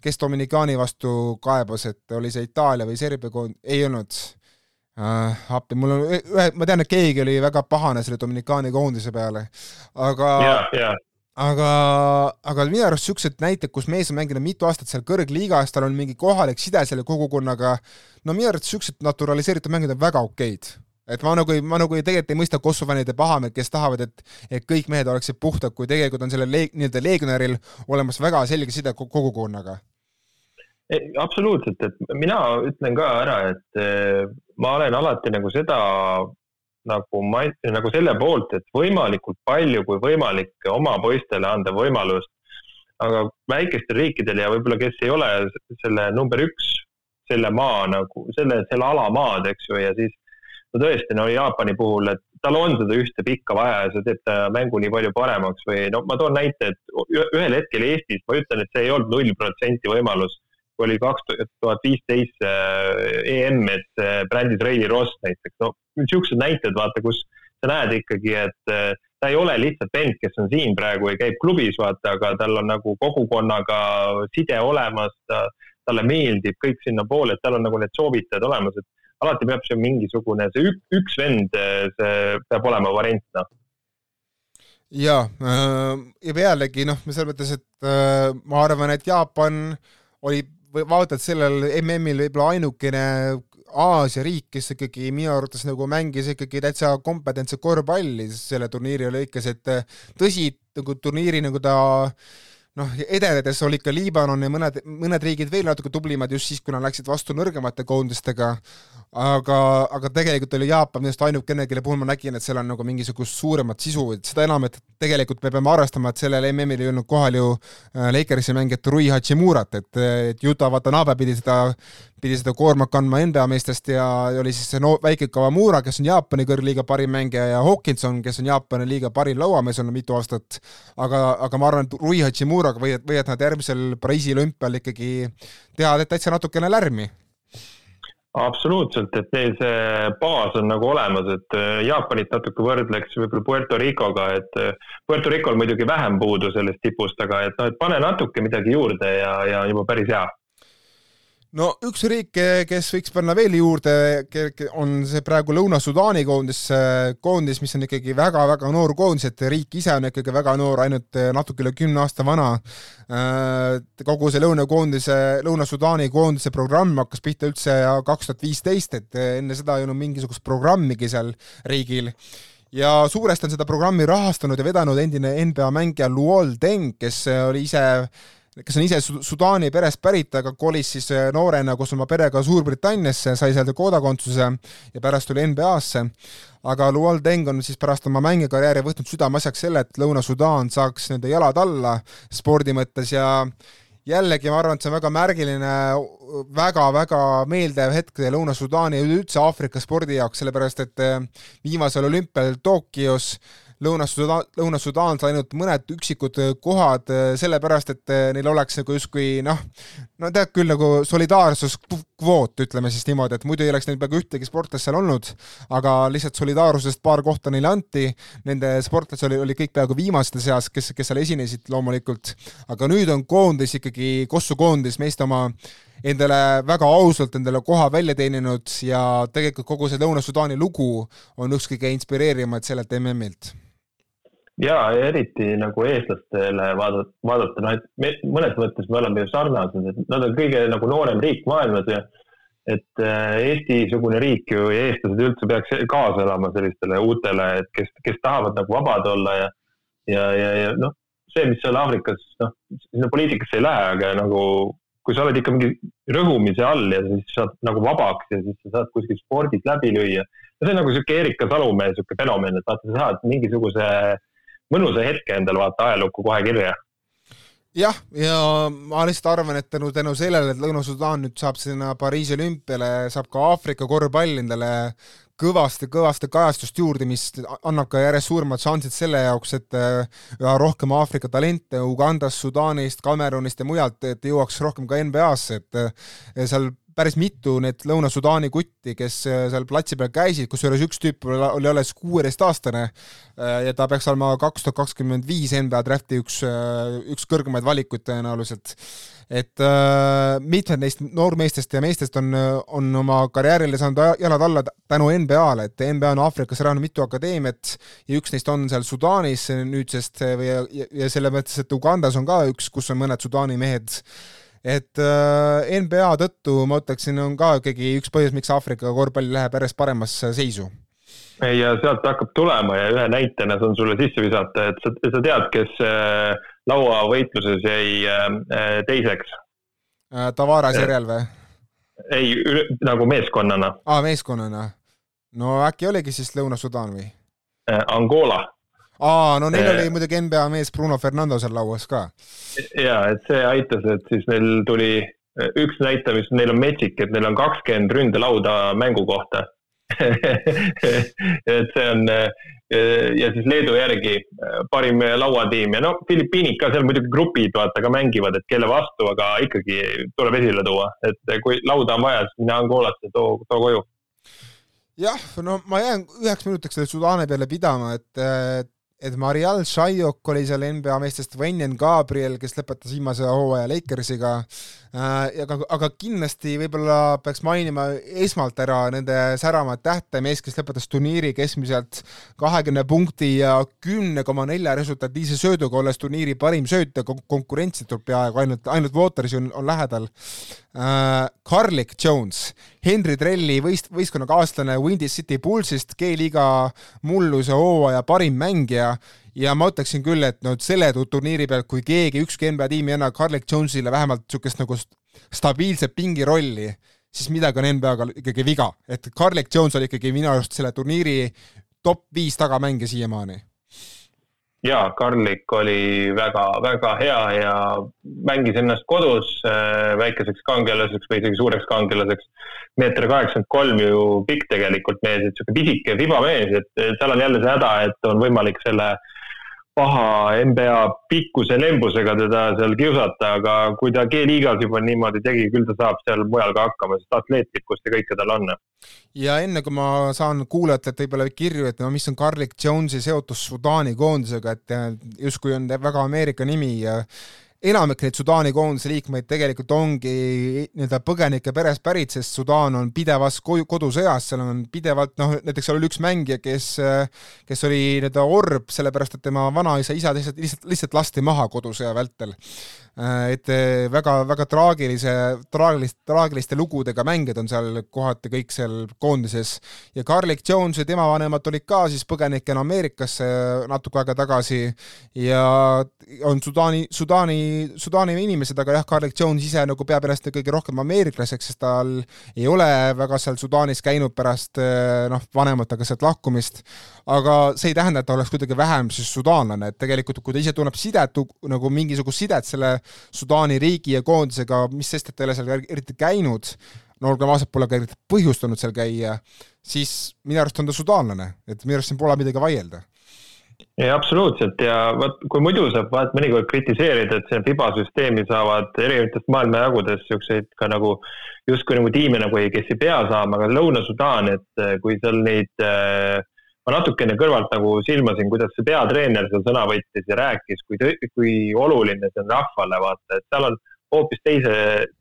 kes Dominikaani vastu kaebas, et oli see Itaalia või Serbia koond-, ei olnud äh,. appi, mul on ühe, ma tean, et keegi oli väga pahane selle Dominikaani koondise peale, aga yeah, yeah aga, aga minu arust niisugused näited, kus mees on mänginud mitu aastat seal kõrgliigas, tal on mingi kohalik side selle kogukonnaga, no minu arvates niisugused naturaliseeritud mängijad on väga okeid et ma nagu ei, ma nagu ei, tegelikult ei mõista Kosovo fännide pahameelt, kes tahavad, et et kõik mehed oleksid puhtad, kui tegelikult on sellel leeg-, nii-öelda legionäril olemas väga selge side kogukonnaga. absoluutselt, et mina ütlen ka ära, et eh, ma olen alati nagu seda nagu ma, nagu selle poolt, et võimalikult palju kui võimalik oma poistele anda võimalust, aga väikestel riikidel ja võib-olla, kes ei ole selle number üks, selle maa nagu, selle, selle ala maad, eks ju, ja siis no tõesti, no Jaapani puhul, et tal on seda ühte pikka vaja ja see teeb ta mängu nii palju paremaks või no ma toon näite, et ühel hetkel Eestis, ma ütlen, et see ei olnud null protsenti võimalus, kui oli kaks tuhat viisteist EM, et brändis Reili Ross näiteks, no niisugused näited, vaata, kus sa näed ikkagi, et ta ei ole lihtsalt vend, kes on siin praegu ja käib klubis, vaata, aga tal on nagu kogukonnaga side olemas, ta, talle meeldib kõik sinnapoole, et tal on nagu need soovitajad olemas, et alati peab see mingisugune, see ük, üks vend, see peab olema variant, noh. Ja, äh, ja pealegi noh, selles mõttes, et äh, ma arvan, et Jaapan oli vaata, et sellel MM-il võib-olla ainukene Aasia riik, kes ikkagi minu arvates nagu mängis ikkagi täitsa kompetentset korvpalli selle turniiri lõikes, et tõsi, nagu turniiri nagu ta noh, edenedes olid ka Liibanon ja mõned, mõned riigid veel natuke tublimad just siis, kui nad läksid vastu nõrgemate koondistega, aga, aga tegelikult oli Jaapan minu arust ainukene, kelle puhul ma nägin, et seal on nagu mingisugust suuremat sisu, et seda enam, et tegelikult me peame arvestama, et sellel MM-il ei olnud kohal ju äh, Lakersi mängijat Rui Hachimurat, et, et Yuta Watanabe pidi seda, pidi seda koormat kandma NBA meestest ja oli siis see no, väike Kawamura, kes on Jaapani kõrgliiga parim mängija ja Hawkinson, kes on Jaapani liiga parim lauamees olnud mitu aastat, aga, aga ma arvan, et Rui Hachimuraga võivad, võivad nad järgmisel Pariisi olümpial ikkagi teha täitsa natukene lärmi. Absoluutselt, et neil see baas on nagu olemas, et äh, Jaapanit natuke võrdleks võib-olla Puerto Ricoga, et äh, Puerto Ricol muidugi vähem puudu sellest tipust, aga et noh, et pane natuke midagi juurde ja, ja juba päris hea no üks riik, kes võiks panna veel juurde, on see praegu Lõuna-Sudaani koondis, koondis, mis on ikkagi väga-väga noor koondis, et riik ise on ikkagi väga noor, ainult natuke üle kümne aasta vana. kogu see lõunakoondise, Lõuna-Sudaani koondise programm hakkas pihta üldse kaks tuhat viisteist, et enne seda ei olnud mingisugust programmigi seal riigil ja suuresti on seda programmi rahastanud ja vedanud endine NBA mängija Luol Deng, kes oli ise kes on ise Sudaani perest pärit, aga kolis siis äh, noorena koos oma perega Suurbritanniasse, sai seal kodakondsuse ja pärast tuli NBA-sse. aga Luol Deng on siis pärast oma mängikarjääri võtnud südameasjaks selle, et Lõuna-Sudaan saaks nende jalad alla spordi mõttes ja jällegi ma arvan, et see on väga märgiline väga,, väga-väga meeldiv hetk Lõuna-Sudaani ja üleüldse Aafrika spordi jaoks, sellepärast et äh, viimasel olümpial Tokyos Lõuna-Sudaan, Lõuna-Sudaan sai ainult mõned üksikud äh, kohad äh, sellepärast, et äh, neil oleks nagu justkui noh, no tead küll nagu solidaarsuskvoot, ütleme siis niimoodi, et muidu ei oleks neil peaaegu ühtegi sportlast seal olnud, aga lihtsalt solidaarsusest paar kohta neile anti, nende sportlased oli, oli kõik peaaegu viimaste seas, kes, kes seal esinesid loomulikult, aga nüüd on koondis ikkagi, Kossu koondis meeste oma endale väga ausalt endale koha välja teeninud ja tegelikult kogu see Lõuna-Sudaani lugu on üks kõige inspireerivamaid sellelt MM-ilt ja eriti nagu eestlastele vaadata, vaadata, noh, et me mõnes mõttes me oleme ju sarnased, et nad on kõige nagu noorem riik maailmas ja et äh, Eesti-sugune riik ju ja eestlased üldse peaks kaasa elama sellistele uutele, et kes, kes tahavad nagu vabad olla ja ja, ja, ja noh, see, mis seal Aafrikas, noh, sinna poliitikasse ei lähe, aga nagu kui sa oled ikka mingi rõhumise all ja siis saad nagu vabaks ja siis sa saad kuskil spordis läbi lüüa. ja see on nagu sihuke Erika Salumäe sihuke fenomen, et vaata, sa saad mingisuguse mõnusa hetke endale vaata ajalukku kohe kirja. jah, ja ma lihtsalt arvan, et tänu, tänu sellele, et Lõuna-Sudaan nüüd saab sinna Pariisi olümpiale, saab ka Aafrika korvpall endale kõvasti-kõvasti kajastust juurde, mis annab ka järjest suuremad šansid selle jaoks, et äh, üha rohkem Aafrika talente Ugandast, Sudaanist, Kamerunist ja mujalt, et jõuaks rohkem ka NBA-sse, et äh, seal päris mitu need Lõuna-Sudaani kutti, kes äh, seal platsi peal käisid, kusjuures üks tüüp oli alles kuueteistaastane äh, ja ta peaks olema kaks tuhat kakskümmend viis NBA drafti üks, äh, üks kõrgemaid valikuid tõenäoliselt. et mitmed neist noormeestest ja meestest on, on oma karjäärile saanud jalad alla tänu NBA-le, et NBA on Aafrikas rajanud mitu akadeemiat ja üks neist on seal Sudaanis nüüdsest või ja, ja, ja selle mõttes, et Ugandas on ka üks, kus on mõned Sudaani mehed et äh, NBA tõttu ma ütleksin, on ka ikkagi üks põhjus, miks Aafrika korvpall läheb järjest paremasse seisu. ja sealt hakkab tulema ja ühe näitena saan sulle sisse visata, et sa, sa tead, kes äh, lauavõitluses jäi äh, teiseks äh,? Tavares järel või? ei, nagu meeskonnana. aa, meeskonnana. no äkki oligi siis Lõuna-Sudaan või? Äh, Angola aa, no neil oli muidugi NBA mees Bruno Fernando seal lauas ka. ja, et see aitas, et siis neil tuli üks näitaja, mis neil on metsik, et neil on kakskümmend ründelauda mängu kohta et see on ja siis Leedu järgi parim lauatiim ja no Filipiinid ka seal muidugi grupid vaata ka mängivad, et kelle vastu, aga ikkagi tuleb esile tuua, et kui lauda on vaja, siis mine Angolasse, too, too koju. jah, no ma jään üheks minutiks selle Sudaani peale pidama, et et Marial Shayok oli seal NBA meestest, Wenyen Gabriel, kes lõpetas viimase hooaja Lakersiga. äh,, aga, aga kindlasti võib-olla peaks mainima esmalt ära nende säravat tähte, mees, kes lõpetas turniiri keskmiselt kahekümne punkti ja kümne koma nelja resultatiivse sööduga, olles turniiri parim söötja, konkurentsidelt peaaegu ainult, ainult Watersi on, on lähedal äh,. Carlick Jones, Henry Trelli võist-, võistkonnakaaslane Windy City Bullsist, G-liiga mulluse hooaja parim mängija ja ma ütleksin küll, et no selle turniiri pealt, kui keegi, ükski NBA tiim ei anna Carlick Jonesile vähemalt niisugust nagu stabiilset pingirolli, siis midagi on NBA-ga ikkagi viga, et Carlick Jones oli ikkagi minu arust selle turniiri top viis tagamängija siiamaani jaa, Karlik oli väga-väga hea ja mängis ennast kodus äh, väikeseks kangelaseks või isegi suureks kangelaseks. meeter kaheksakümmend kolm ju pikk tegelikult mees, et sihuke pisike vibamees, et seal on jälle see häda, et on võimalik selle äh, paha NBA pikkuse lembusega teda seal kiusata, aga kui ta G-liigas juba niimoodi tegi, küll ta saab seal mujal ka hakkama, sest atleetlikkust ja kõike tal on. ja enne kui ma saan kuulajatelt võib-olla kirju, et no mis on Carlick Jonesi seotus Sudaani koondisega, et justkui on väga Ameerika nimi ja enamik neid Sudaani koondise liikmeid tegelikult ongi nii-öelda põgenike perest pärit, sest Sudaan on pidevas kodusõjas, seal on pidevalt noh, näiteks seal oli üks mängija, kes, kes oli nii-öelda orb, sellepärast et tema vanaisa isa lihtsalt, lihtsalt, lihtsalt lasti maha kodusõja vältel. Äh, et väga-väga äh, traagilise, traagilist, traagiliste lugudega mängijad on seal kohati kõik seal koondises. Ja Carlick Jones ja tema vanemad olid ka siis põgenikena Ameerikasse natuke aega tagasi. Ja on Sudaani, Sudaani, Sudaani inimesed, aga jah, Carlick Jones ise nagu peab ennast kõige rohkem ameeriklaseks, sest tal ei ole väga seal Sudaanis käinud pärast äh, noh, vanematega sealt lahkumist, aga see ei tähenda, et ta oleks kuidagi vähem siis sudaanlane, et tegelikult kui ta ise tunneb sidet, nagu mingisugust sidet selle Sudaani riigi ja koondisega, mis sest, et ta ei ole seal eriti käinud, no olgem ausad, pole ka eriti põhjustanud seal käia, siis minu arust on ta sudaanlane, et minu arust siin pole midagi vaielda. Ja absoluutselt. Ja vot, kui muidu saab vaat mõnikord kritiseerida, et see FIBA süsteemi saavad erinevatest maailmajagudest siukseid ka nagu justkui nagu tiime nagu ei, kes ei pea saama, aga Lõuna-Sudaan, et kui seal neid äh, ma natukene kõrvalt nagu silmasin, kuidas see peatreener seal sõna võttis ja rääkis, kui, kui oluline see on rahvale, vaata, et seal on hoopis teise,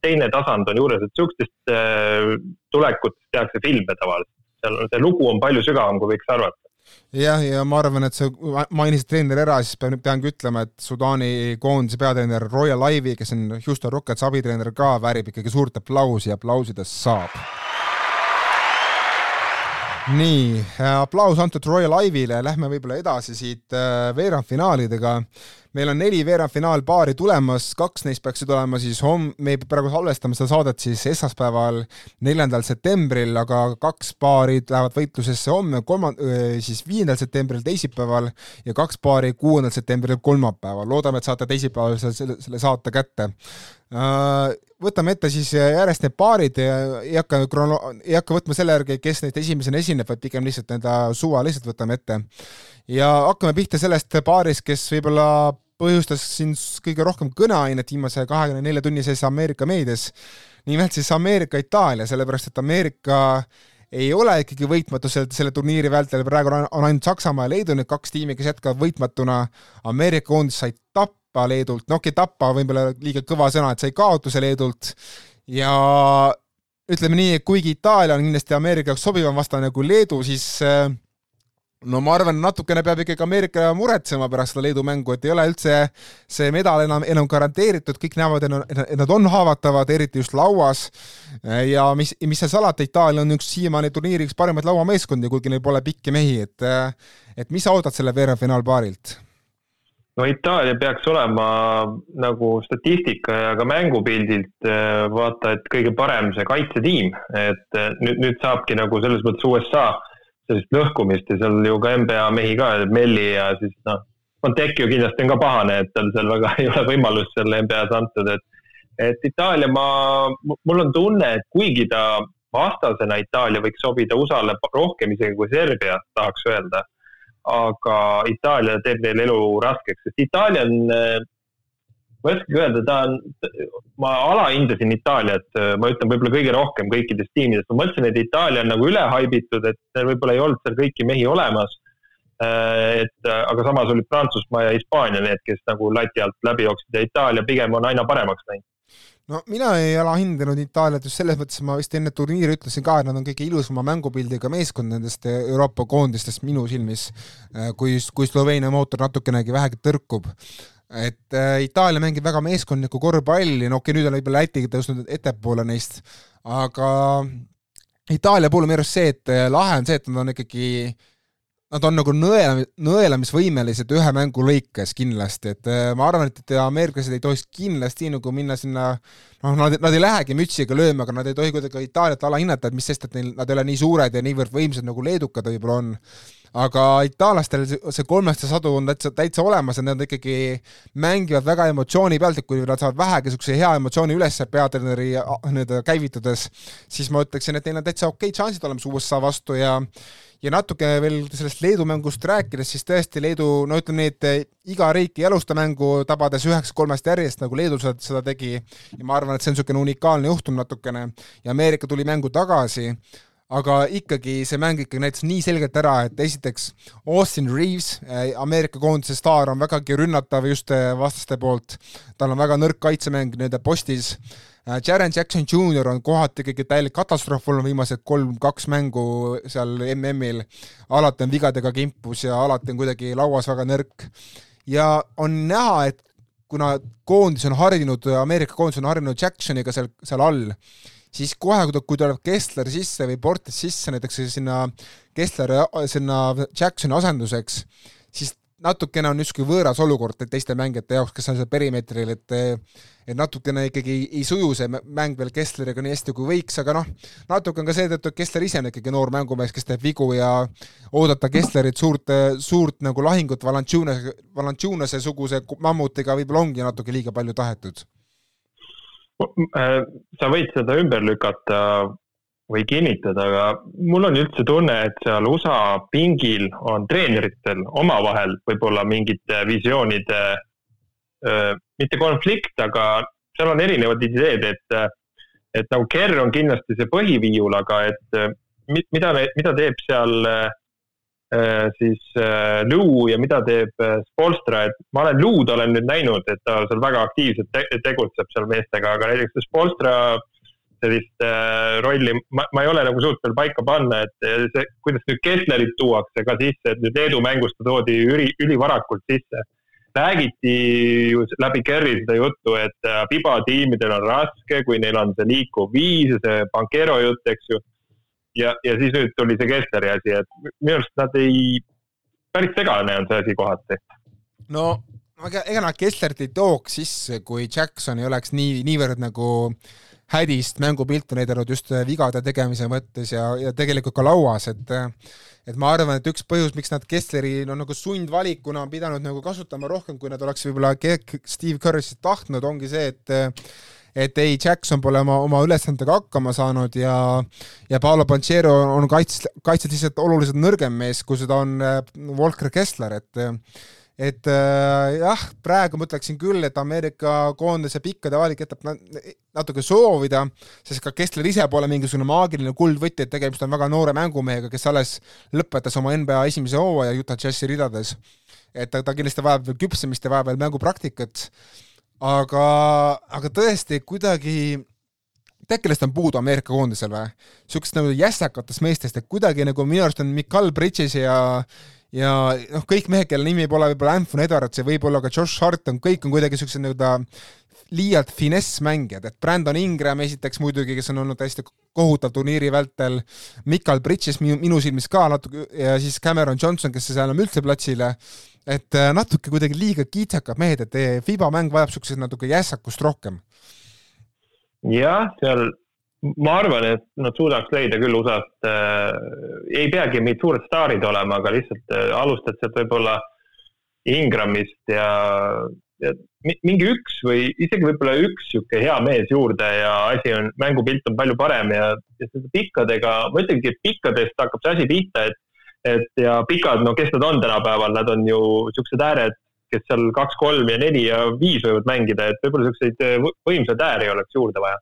teine tasand on juures, et sihukestest äh, tulekutest tehakse filme tavaliselt. seal on, see lugu on palju sügavam, kui võiks arvata jah, ja ma arvan, et sa mainisid treeneri ära, siis pean, peangi ütlema, et Sudaani koondise peatreener Royal Ivy, kes on Houston Rockets abitreener ka, väärib ikkagi suurt aplausi ja aplausidest saab nii, aplaus antud Royal Ivy'le, lähme võib-olla edasi siit äh, veerandfinaalidega. meil on neli veerandfinaalpaari tulemas, kaks neist peaksid olema siis homm-, me praegu salvestame seda saadet siis esmaspäeval, neljandal septembril, aga kaks paari lähevad võitlusesse homme, kolma-, siis viiendal septembril, teisipäeval ja kaks paari kuuendal septembril, kolmapäeval. loodame, et saate teisipäeval selle, selle saate kätte Äh, võtame ette siis järjest need paarid ei hakka krono-, ei hakka võtma selle järgi, kes neist esimesena esineb, vaid pigem lihtsalt enda suva lihtsalt võtame ette. ja hakkame pihta sellest paarist, kes võib-olla põhjustas siin kõige rohkem kõneainet viimase kahekümne nelja tunni sees Ameerika meedias. nimelt siis Ameerika-Itaalia, sellepärast et Ameerika ei ole ikkagi võitmatu selle, selle turniiri vältel, praegu on ainult Saksamaa ja Leedu need kaks tiimi, kes jätkavad võitmatuna. Ameerika koondis sai tappa tappa Leedult, no okei okay,, tappa võib-olla liiga kõva sõna, et sai kaotuse Leedult ja ütleme nii, et kuigi Itaalia on kindlasti Ameerika jaoks sobivam vastane kui Leedu, siis äh, no ma arvan, natukene peab ikkagi Ameerika muretsema pärast seda Leedu mängu, et ei ole üldse see medal enam, enam garanteeritud, kõik näevad, et nad on haavatavad, eriti just lauas. ja mis, mis seal salata, Itaalia on üks siiamaani turniiri üks parimaid lauameeskondi, kuigi neil pole pikki mehi, et et mis sa ootad selle veerandfinaalpaarilt? No Itaalia peaks olema nagu statistika ja ka mängupildilt eh, vaata, et kõige parem see kaitsetiim, et eh, nüüd, nüüd saabki nagu selles mõttes USA sellist lõhkumist ja seal ju ka NBA mehi ka, Melli ja siis noh, Fontecchio kindlasti on ka pahane, et tal seal väga ei ole võimalust seal NBA-s antud, et et Itaalia, ma, mul on tunne, et kuigi ta vastasena Itaalia võiks sobida USA-le rohkem isegi kui Serbia, tahaks öelda aga Itaalia teeb neile elu raskeks, sest Itaalia on, ma ei oskagi öelda, ta on, ma alahindasin Itaaliat, ma ütlen võib-olla kõige rohkem kõikidest tiimidest, ma mõtlesin, et Itaalia on nagu üle haibitud, et võib-olla ei olnud seal kõiki mehi olemas. et aga samas olid Prantsusmaa ja Hispaania need, kes nagu lati alt läbi jooksid ja Itaalia pigem on aina paremaks läinud no mina ei ole hindanud Itaaliat just selles mõttes, ma vist enne turniiri ütlesin ka, et nad on kõige ilusama mängupildiga meeskond nendest Euroopa koondistest minu silmis, kui, kui Sloveenia mootor natukenegi vähegi tõrkub. et äh, Itaalia mängib väga meeskondlikku korvpalli, no okei okay,, nüüd on võib-olla Läti tõusnud ettepoole neist, aga Itaalia puhul minu arust see, et lahe on see, et nad on ikkagi äh, nad on nagu nõela, nõelamisvõimelised ühe mängu lõikes kindlasti, et äh, ma arvan, et ameeriklased ei tohiks kindlasti nagu minna sinna noh, nad, nad ei lähegi mütsiga lööma, aga nad ei tohi kuidagi Itaaliat alahinnata, et mis sest, et neil, nad ei ole nii suured ja niivõrd võimsad, nagu leedukad võib-olla on. Aga itaallastel see kolmeste sadu on täitsa, täitsa olemas ja nad ikkagi mängivad väga emotsiooni pealt, et kui nad saavad vähegi niisuguse hea emotsiooni üles peatreeneri nii-öelda käivitades, siis ma ütleksin, et neil on täitsa okeid šansid olemas USA vastu ja ja natuke veel sellest Leedu mängust rääkides, siis tõesti Leedu, no ütleme nii, et iga riik ei alusta mängu tabades üheksa-kolmest järjest, nagu Leedu seda tegi, ja ma arvan, et see on niisugune unikaalne juhtum natukene, ja Ameerika tuli mängu tagasi, aga ikkagi see mäng ikkagi näitas nii selgelt ära, et esiteks Austin Reaves, eh, Ameerika koondise staar, on vägagi rünnatav just eh, vastaste poolt, tal on väga nõrk kaitsemäng nii-öelda postis. Äh, Jaren Jackson Jr on kohati ikkagi täielik katastroof olnud viimased kolm-kaks mängu seal MM-il, alati on vigadega kimpus ja alati on kuidagi lauas väga nõrk. ja on näha, et kuna koondis on harjunud, Ameerika koondis on harjunud Jacksoniga seal, seal all, siis kohe, kui, tuleb Kessler sisse või Portis sisse näiteks sinna Kessleri, sinna Jacksoni asenduseks, siis natukene on niisugune võõras olukord teiste mängijate jaoks, kes on seal perimeetril, et et natukene ikkagi ei, ei suju see mäng veel Kessleriga nii hästi kui võiks, aga noh, natuke on ka seetõttu, et Kessler ise on ikkagi noor mängumees, kes teeb vigu ja oodata Kesslerit suurt, suurt nagu lahingut Valanciunase, Valanciunase suguse mammutiga võib-olla ongi natuke liiga palju tahetud sa võid seda ümber lükata või kinnitada, aga mul on üldse tunne, et seal USA pingil on treeneritel omavahel võib-olla mingite visioonide, mitte konflikt, aga seal on erinevad ideed, et, et nagu Kerr on kindlasti see põhiviiul, aga et mida, mida teeb seal siis Lou ja mida teeb Spolstra, et ma olen Lou'd olen nüüd näinud, et ta seal väga aktiivselt te tegutseb seal meestega, aga näiteks Spolstra sellist äh, rolli ma, ma ei ole nagu suutnud veel paika panna, et see, kuidas nüüd Kesslerit tuuakse ka sisse, et nüüd Leedu mängust ta toodi üli, ülivarakult sisse. räägiti ju läbi Kerri seda juttu, et äh, Piba tiimidel on raske, kui neil on see liikuv viis ja see Bankero jutt, eks ju. Ja, ja siis nüüd tuli see Kessleri asi, et minu arust nad ei, päris segane on see asi kohati. no ega, ega nad Kesslerit ei tooks sisse, kui Jackson ei oleks nii, niivõrd nagu hädist mängupiltu näidanud just vigade tegemise mõttes ja, ja tegelikult ka lauas, et et ma arvan, et üks põhjus, miks nad Kessleri no nagu sundvalikuna on pidanud nagu kasutama rohkem, kui nad oleks võib-olla Steve Curry'st tahtnud, ongi see, et et ei, Jackson pole oma, oma ülesandega hakkama saanud ja ja Paolo Panchero on kaitses, kaitses lihtsalt oluliselt nõrgem mees, kui seda on Volker Kessler, et et äh, jah, praegu ma ütleksin küll, et Ameerika koondise pikkade valik jätab natuke soovida, sest ka Kessler ise pole mingisugune maagiline kuldvõti, et tegemist on väga noore mängumehega, kes alles lõpetas oma NBA esimese hooaja Utah Jazzi ridades. et ta, ta kindlasti vajab veel küpsemist ja vajab veel mängupraktikat, aga, aga tõesti kuidagi tead, kellest on puudu Ameerika koondisel või? niisugust nagu jässakatest meestest, et kuidagi nagu minu arust on Mikal Bridges ja ja noh, kõik mehed, kelle nimi pole võib-olla Anthony Edwards ja võib-olla ka Josh Hart on, kõik on kuidagi niisugused nii-öelda liialt finessmängijad, et Brandon Ingram esiteks muidugi, kes on olnud hästi kohutav turniiri vältel, Mikal Bridges minu, minu silmis ka natuke ja siis Cameron Johnson, kes ei saa enam üldse platsile, et äh, natuke kuidagi liiga kiitsekad mehed, et FIBA mäng vajab niisugust natuke jässakust rohkem. jah, seal ma arvan, et nad suudaks leida küll USA-st äh,, ei peagi mingid suured staarid olema, aga lihtsalt äh, alustad sealt võib-olla Ingramist ja, ja mingi üks või isegi võib-olla üks sihuke hea mees juurde ja asi on, mängupilt on palju parem ja, ja pikkadega, ma ütlengi, et pikkadest hakkab see asi pihta, et et ja pikad, no kes nad on tänapäeval, nad on ju siuksed ääred, kes seal kaks, kolm ja neli ja viis võivad mängida, et võib-olla siukseid võimsaid ääri oleks juurde vaja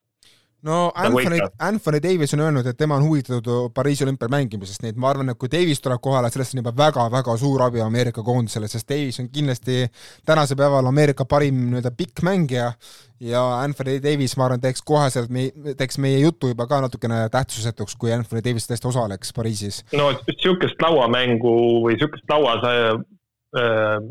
no Anthony, Anthony Davis on öelnud, et tema on huvitatud Pariisi olümpial mängimisest, nii et ma arvan, et kui Davis tuleb kohale, sellest on juba väga-väga suur abi Ameerika koondisele, sest Davis on kindlasti tänasel päeval Ameerika parim nii-öelda pikk mängija ja Anthony Davis, ma arvan, teeks koheselt, teeks meie jutu juba ka natukene tähtsusetuks, kui Anthony Davis tõesti osaleks Pariisis. no niisugust lauamängu või niisugust laua äh,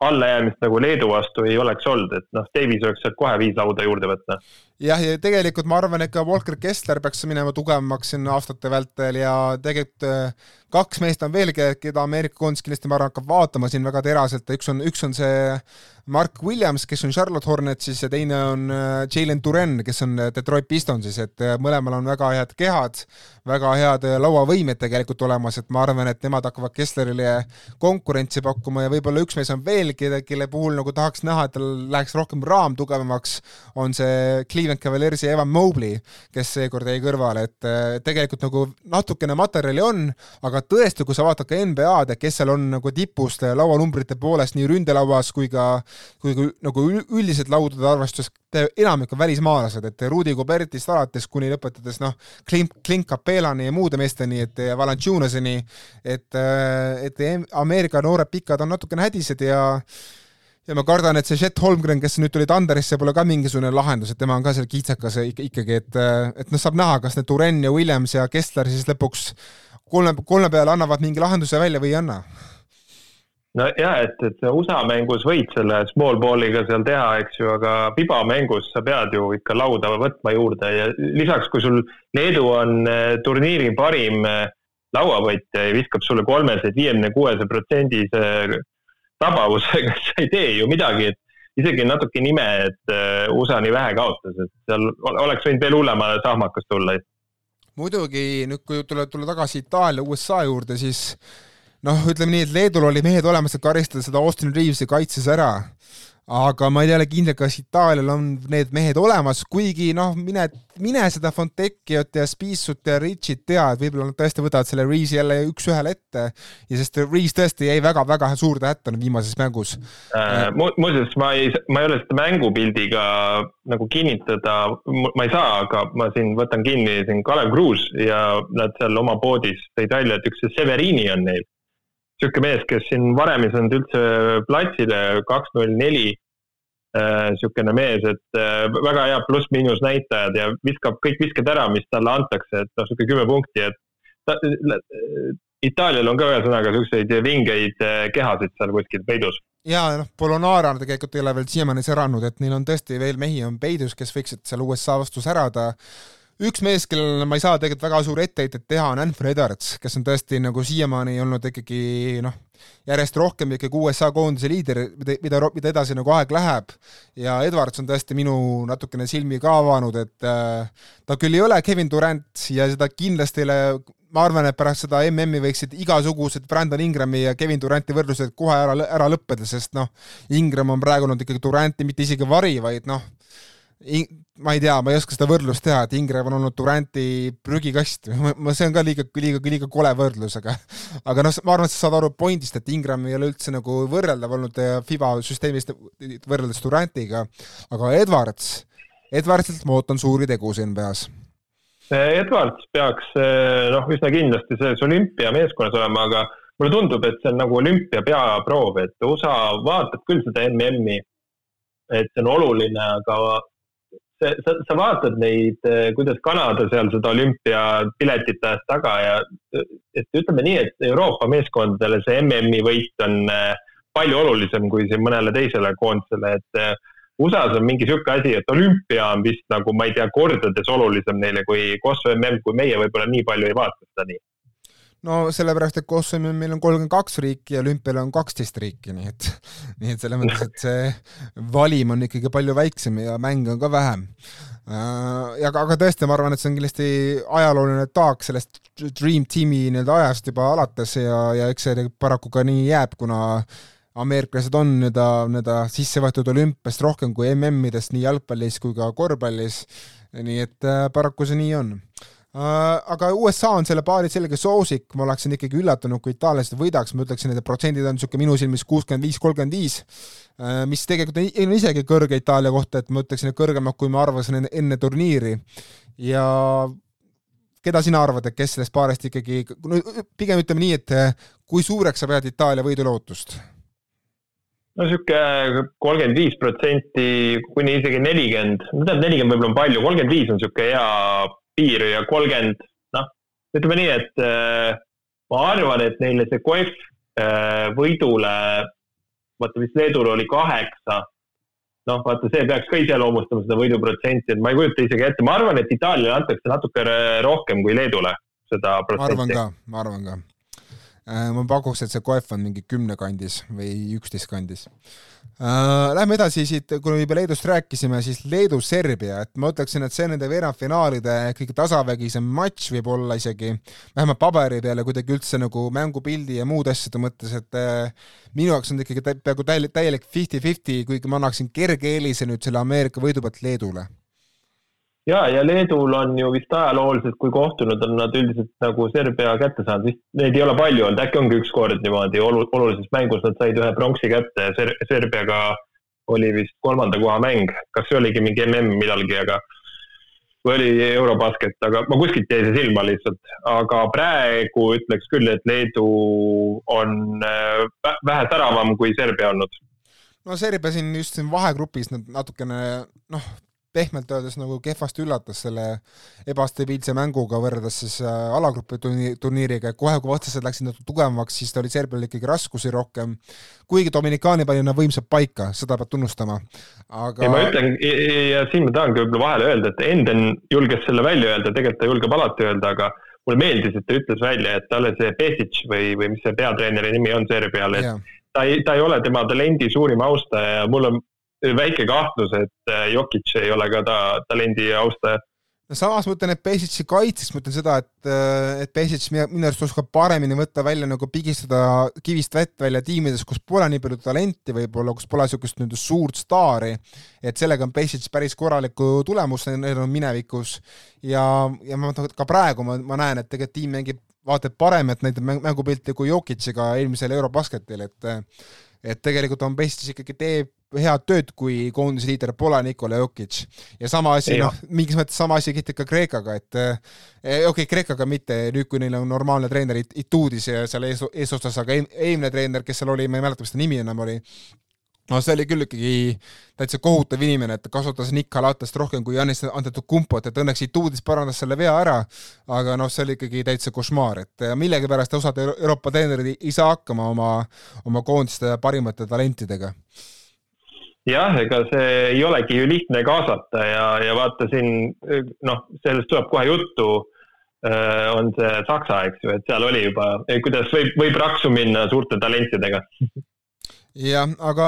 allajäämist nagu Leedu vastu ei oleks olnud, et noh, Davis oleks sealt kohe viis lauda juurde võtta. jah, ja tegelikult ma arvan, et ka Walker Kessler peaks minema tugevamaks siin aastate vältel ja tegelikult äh, kaks meest on veel, keda Ameerika koondis kindlasti, ma arvan, hakkab vaatama siin väga teraselt, üks on, üks on see Mark Williams, kes on Charlotte Hornetsis ja teine on äh, Jalen Duren, kes on äh, Detroit Pistonsis, et äh, mõlemal on väga head kehad, väga head lauavõimed tegelikult olemas, et ma arvan, et nemad hakkavad Kesslerile konkurentsi pakkuma ja võib-olla üks mees on veel, kelle, kelle puhul nagu tahaks näha, et tal läheks rohkem raam tugevamaks, on see Cleveland Cavaliersi Evan Mobley, kes seekord jäi kõrvale, et tegelikult nagu natukene materjali on, aga tõesti, kui sa vaatad ka NBA-d kes seal on nagu tipust lauanumbrite poolest nii ründelauas kui ka kui nagu üldiselt laudade arvestuses enamik on välismaalased, et Rudi Gobertist alates kuni lõpetades noh, Clint, Clint Capelani ja muude meesteni, et Valanciunaseni, et, et Ameerika noored pikad on natukene hädised ja ja ma kardan, et see Chet Holmgren, kes nüüd tuli Thunderisse, pole ka mingisugune lahendus, et tema on ka seal kiitsakas ikkagi, et, et noh, saab näha, kas need Duren ja Williams ja Kessler siis lõpuks kolme, kolme peale annavad mingi lahenduse välja või ei anna no ja, et, et USA mängus võid selle small ball'iga seal teha, eks ju, aga piba mängus sa pead ju ikka lauda võtma juurde ja lisaks, kui sul Leedu on eh, turniiri parim eh, lauavõtja ja viskab sulle kolmeseid viiekümne kuuese protsendise tabavusega, sa ei tee ju midagi, et isegi natuke nime, et eh, USA nii vähe kaotas, et seal oleks võinud veel hullema sahmakas tulla. muidugi nüüd, kui tulla, tulla tagasi Itaalia, USA juurde, siis noh, ütleme nii, et Leedul oli mehed olemas, et karistada seda Austin Reavesi kaitses ära. Aga ma ei ole kindel, kas Itaalial on need mehed olemas, kuigi noh, mine, mine seda Fontecchiot ja Spissut ja Richit tea, et võib-olla nad tõesti võtavad selle Reave'i jälle üks-ühele ette. Ja sest Reaves tõesti jäi väga-väga suurde hätta viimases mängus. Äh,. muuseas, ma ei, ma ei ole seda mängupildiga nagu kinnitada, ma ei saa, aga ma siin võtan kinni siin Kalev Kruus ja nad seal oma poodis tõid välja, et üks Severini on neil niisugune mees, kes siin varem ei saanud üldse platsile, kaks null neli, niisugune mees, et äh, väga hea pluss-miinus näitajad ja viskab kõik visked ära, mis talle antakse, et noh, niisugune kümme punkti, et ta, Itaalial on ka ühesõnaga niisuguseid vingeid äh, kehasid seal kuskil peidus. ja noh, Polonara tegelikult ei ole veel siiamaani säranud, et neil on tõesti veel mehi on peidus, kes võiksid seal USA vastu särada üks mees, kellele ma ei saa tegelikult väga suuri etteheited teha, on Anthony Edwards, kes on tõesti nagu siiamaani olnud ikkagi noh, järjest rohkem ikkagi USA koondise liider, mida, mida, mida edasi nagu aeg läheb. ja Edwards on tõesti minu natukene silmi ka avanud, et äh, ta küll ei ole Kevin Durant ja seda kindlasti ei ole ma arvan, et pärast seda MM-i võiksid igasugused Brandon Ingrami ja Kevin Duranti võrdlused kohe ära, ära lõppeda, sest noh, Ingram on praegu olnud ikkagi Duranti mitte isegi vari, vaid noh, ma ei tea, ma ei oska seda võrdlust teha, et Ingram on olnud Duranti prügikast, ma, see on ka liiga, liiga, liiga kole võrdlus, aga aga noh, ma arvan, et sa saad aru pointist, et Ingram ei ole üldse nagu võrreldav olnud FIBA süsteemist võrreldes Durantiga, aga Edwards, Edwardsilt ma ootan suuri tegusid NBA-s. Edwards peaks noh, üsna kindlasti selles olümpiameeskonnas olema, aga mulle tundub, et see on nagu olümpia peaproov, et USA vaatab küll seda MM-i, et see on oluline, aga sa, sa, sa vaatad neid, eh, kuidas Kanada seal seda olümpiapiletit ajas taga ja et ütleme nii, et Euroopa meeskondadele see MM-i võit on eh, palju olulisem kui siin mõnele teisele koondisele, et eh, USA-s on mingi niisugune asi, et olümpia on vist nagu, ma ei tea, kordades olulisem neile kui Kosovo MM, kui meie võib-olla nii palju ei vaata seda nii no sellepärast, et Kosovil meil on kolmkümmend kaks riiki ja olümpial on kaksteist riiki, nii et, nii et selles mõttes, et see valim on ikkagi palju väiksem ja mänge on ka vähem. Äh, ja aga, aga tõesti, ma arvan, et see on kindlasti ajalooline taak sellest Dream Teami nii-öelda ajast juba alates ja, ja eks see paraku ka nii jääb, kuna ameeriklased on nii-öelda, nii-öelda sisse võetud olümpiast rohkem kui MM-idest nii jalgpallis kui ka korvpallis. nii et äh, paraku see nii on aga USA on selle paari selge soosik, ma oleksin ikkagi üllatunud, kui itaallased võidaks, ma ütleksin, et protsendid on niisugune minu silmis kuuskümmend viis, kolmkümmend viis, mis tegelikult on isegi kõrge Itaalia kohta, et ma ütleksin, et kõrgemad, kui ma arvasin enne, enne turniiri. ja keda sina arvad, et kes sellest paarist ikkagi, no pigem ütleme nii, et kui suureks sa pead Itaalia võidulootust? no sihuke kolmkümmend viis protsenti kuni isegi nelikümmend, no tähendab, nelikümmend võib-olla on palju, kolmkümmend viis on sihuke hea piir ja kolmkümmend, noh, ütleme nii, et äh, ma arvan, et neile see KOF äh, võidule, vaata vist Leedul oli kaheksa, noh, vaata see peaks ka iseloomustama seda võiduprotsenti, et ma ei kujuta isegi ette, ma arvan, et Itaaliale antakse natuke rohkem kui Leedule seda protsenti. ma arvan ka, ma arvan ka Äh, ma pakuks, et see koef on mingi kümne kandis või üksteist kandis. Äh, lähme edasi siit, kui me juba Leedust rääkisime, siis Leedu-Serbia, et ma ütleksin, et see nende veerandfinaalide kõige tasavägisem matš võib-olla isegi, vähemalt paberi peal ja kuidagi üldse nagu mängupildi ja muude asjade mõttes, et äh, minu jaoks on ikkagi peaaegu täielik fifty-fifty, kuigi ma annaksin kerge eelise nüüd selle Ameerika võidu pealt Leedule ja, ja Leedul on ju vist ajalooliselt, kui kohtunud, on nad üldiselt nagu Serbia kätte saanud, vist neid ei ole palju olnud, äkki ongi üks kord niimoodi olu-, olulises mängus nad said ühe pronksi kätte Ser-, Serbiaga oli vist kolmanda koha mäng, kas see oligi mingi mm millalgi, aga või oli Eurobasket, aga ma kuskilt jäi see silma lihtsalt, aga praegu ütleks küll, et Leedu on äh, vähe säravam kui Serbia olnud. No Serbia siin just siin vahegrupis nad natukene noh, pehmelt öeldes nagu kehvasti üllatas selle ebastabiilse mänguga võrreldes siis äh, alagrupi turniiriga, et kohe, kui vastased läksid natuke tugevamaks, siis ta oli Serbial ikkagi raskusi rohkem, kuigi Dominikaani pani nad võimsalt paika, seda peab tunnustama, aga ei, ma ütlen ja siin ma tahangi võib-olla vahele öelda, et Enden julges selle välja öelda, tegelikult ta julgeb alati öelda, aga mulle meeldis, et ta ütles välja, et talle see Pesic või, või mis see peatreeneri nimi on Serbial, et yeah. ta ei, ta ei ole tema talendi suurim austaja ja mul on väike kahtlus, et äh, Jokic ei ole ka ta talendi austaja. no samas ma ütlen, et Pesic'i kaitseks ma ütlen seda, et, äh, et Pesic minu arust oskab paremini võtta välja nagu pigistada kivist vett välja tiimides, kus pole nii palju talenti võib-olla, kus pole niisugust nii-öelda suurt staari, et sellega on Pesic päris korralikku tulemust on minevikus ja, ja ma ka praegu ma, ma näen, et tegelikult tiim mängib vaata et paremat näitab mängupilti kui Jokic'iga eelmisel Eurobasketil, et et tegelikult on Pesic ikkagi teeb head tööd, kui koondise liider pole Nikola Jokic. ja sama asi, noh, mingis mõttes sama asi kehtib ka Kreekaga, et eh, okei okay,, Kreekaga mitte, nüüd kui neil on normaalne treener Ituudis ja seal ees, eesotsas, aga eelmine treener, kes seal oli, ma ei mäleta, mis ta nimi enam oli, no see oli küll ikkagi täitsa kohutav inimene, et ta kasutas Nick Halatast rohkem kui Janis Antetokumpot, et õnneks Ituudis parandas selle vea ära, aga noh, see oli ikkagi täitsa košmaar, et millegipärast osad Euroopa treenerid ei saa hakkama oma, oma koondiste parimate talentidega jah, ega see ei olegi ju lihtne kaasata ja, ja vaata siin noh, sellest tuleb kohe juttu äh, on see Saksa, eks ju, et seal oli juba, kuidas võib, võib raksu minna suurte talentidega. Jah, aga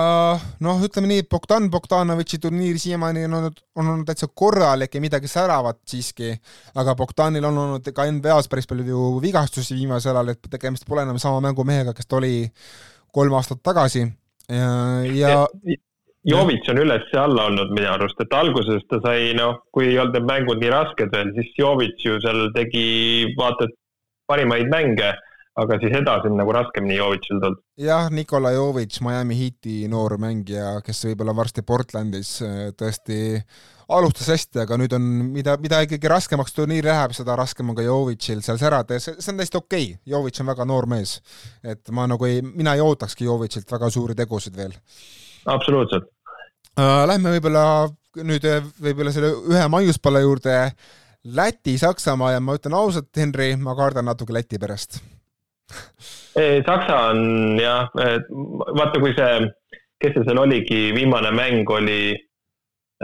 noh, ütleme nii, Bogdan Bogdanovitši turniir siiamaani on olnud, on olnud täitsa korralik ja midagi säravat siiski, aga Bogdanil on olnud ka NBA-s päris palju ju vigastusi viimasel ajal, et tegemist pole enam sama mängumehega, kes ta oli kolm aastat tagasi. Ja, ja, ja Jovic on üles ja alla olnud minu arust, et alguses ta sai, noh, kui ei olnud need mängud nii rasked veel, siis Jovic ju seal tegi vaata et parimaid mänge, aga siis edasi on nagu raskemini Jovicil tulnud. jah, Nikola Jovic, Miami Heati noor mängija, kes võib-olla varsti Portlandis äh, tõesti alustas hästi, aga nüüd on, mida, mida ikkagi raskemaks turniir läheb, seda raskem on ka Jovicil seal särada ja see, see on täiesti okei okay., Jovic on väga noor mees. et ma nagu ei, mina ei ootakski Jovicilt väga suuri tegusid veel absoluutselt uh,. Lähme võib-olla nüüd äh, võib-olla selle ühe maiuspalla juurde. Läti, Saksamaa ja ma ütlen ausalt, Henri, ma kardan natuke Läti pärast Saksa on jah, vaata, kui see, kes see seal oligi, viimane mäng oli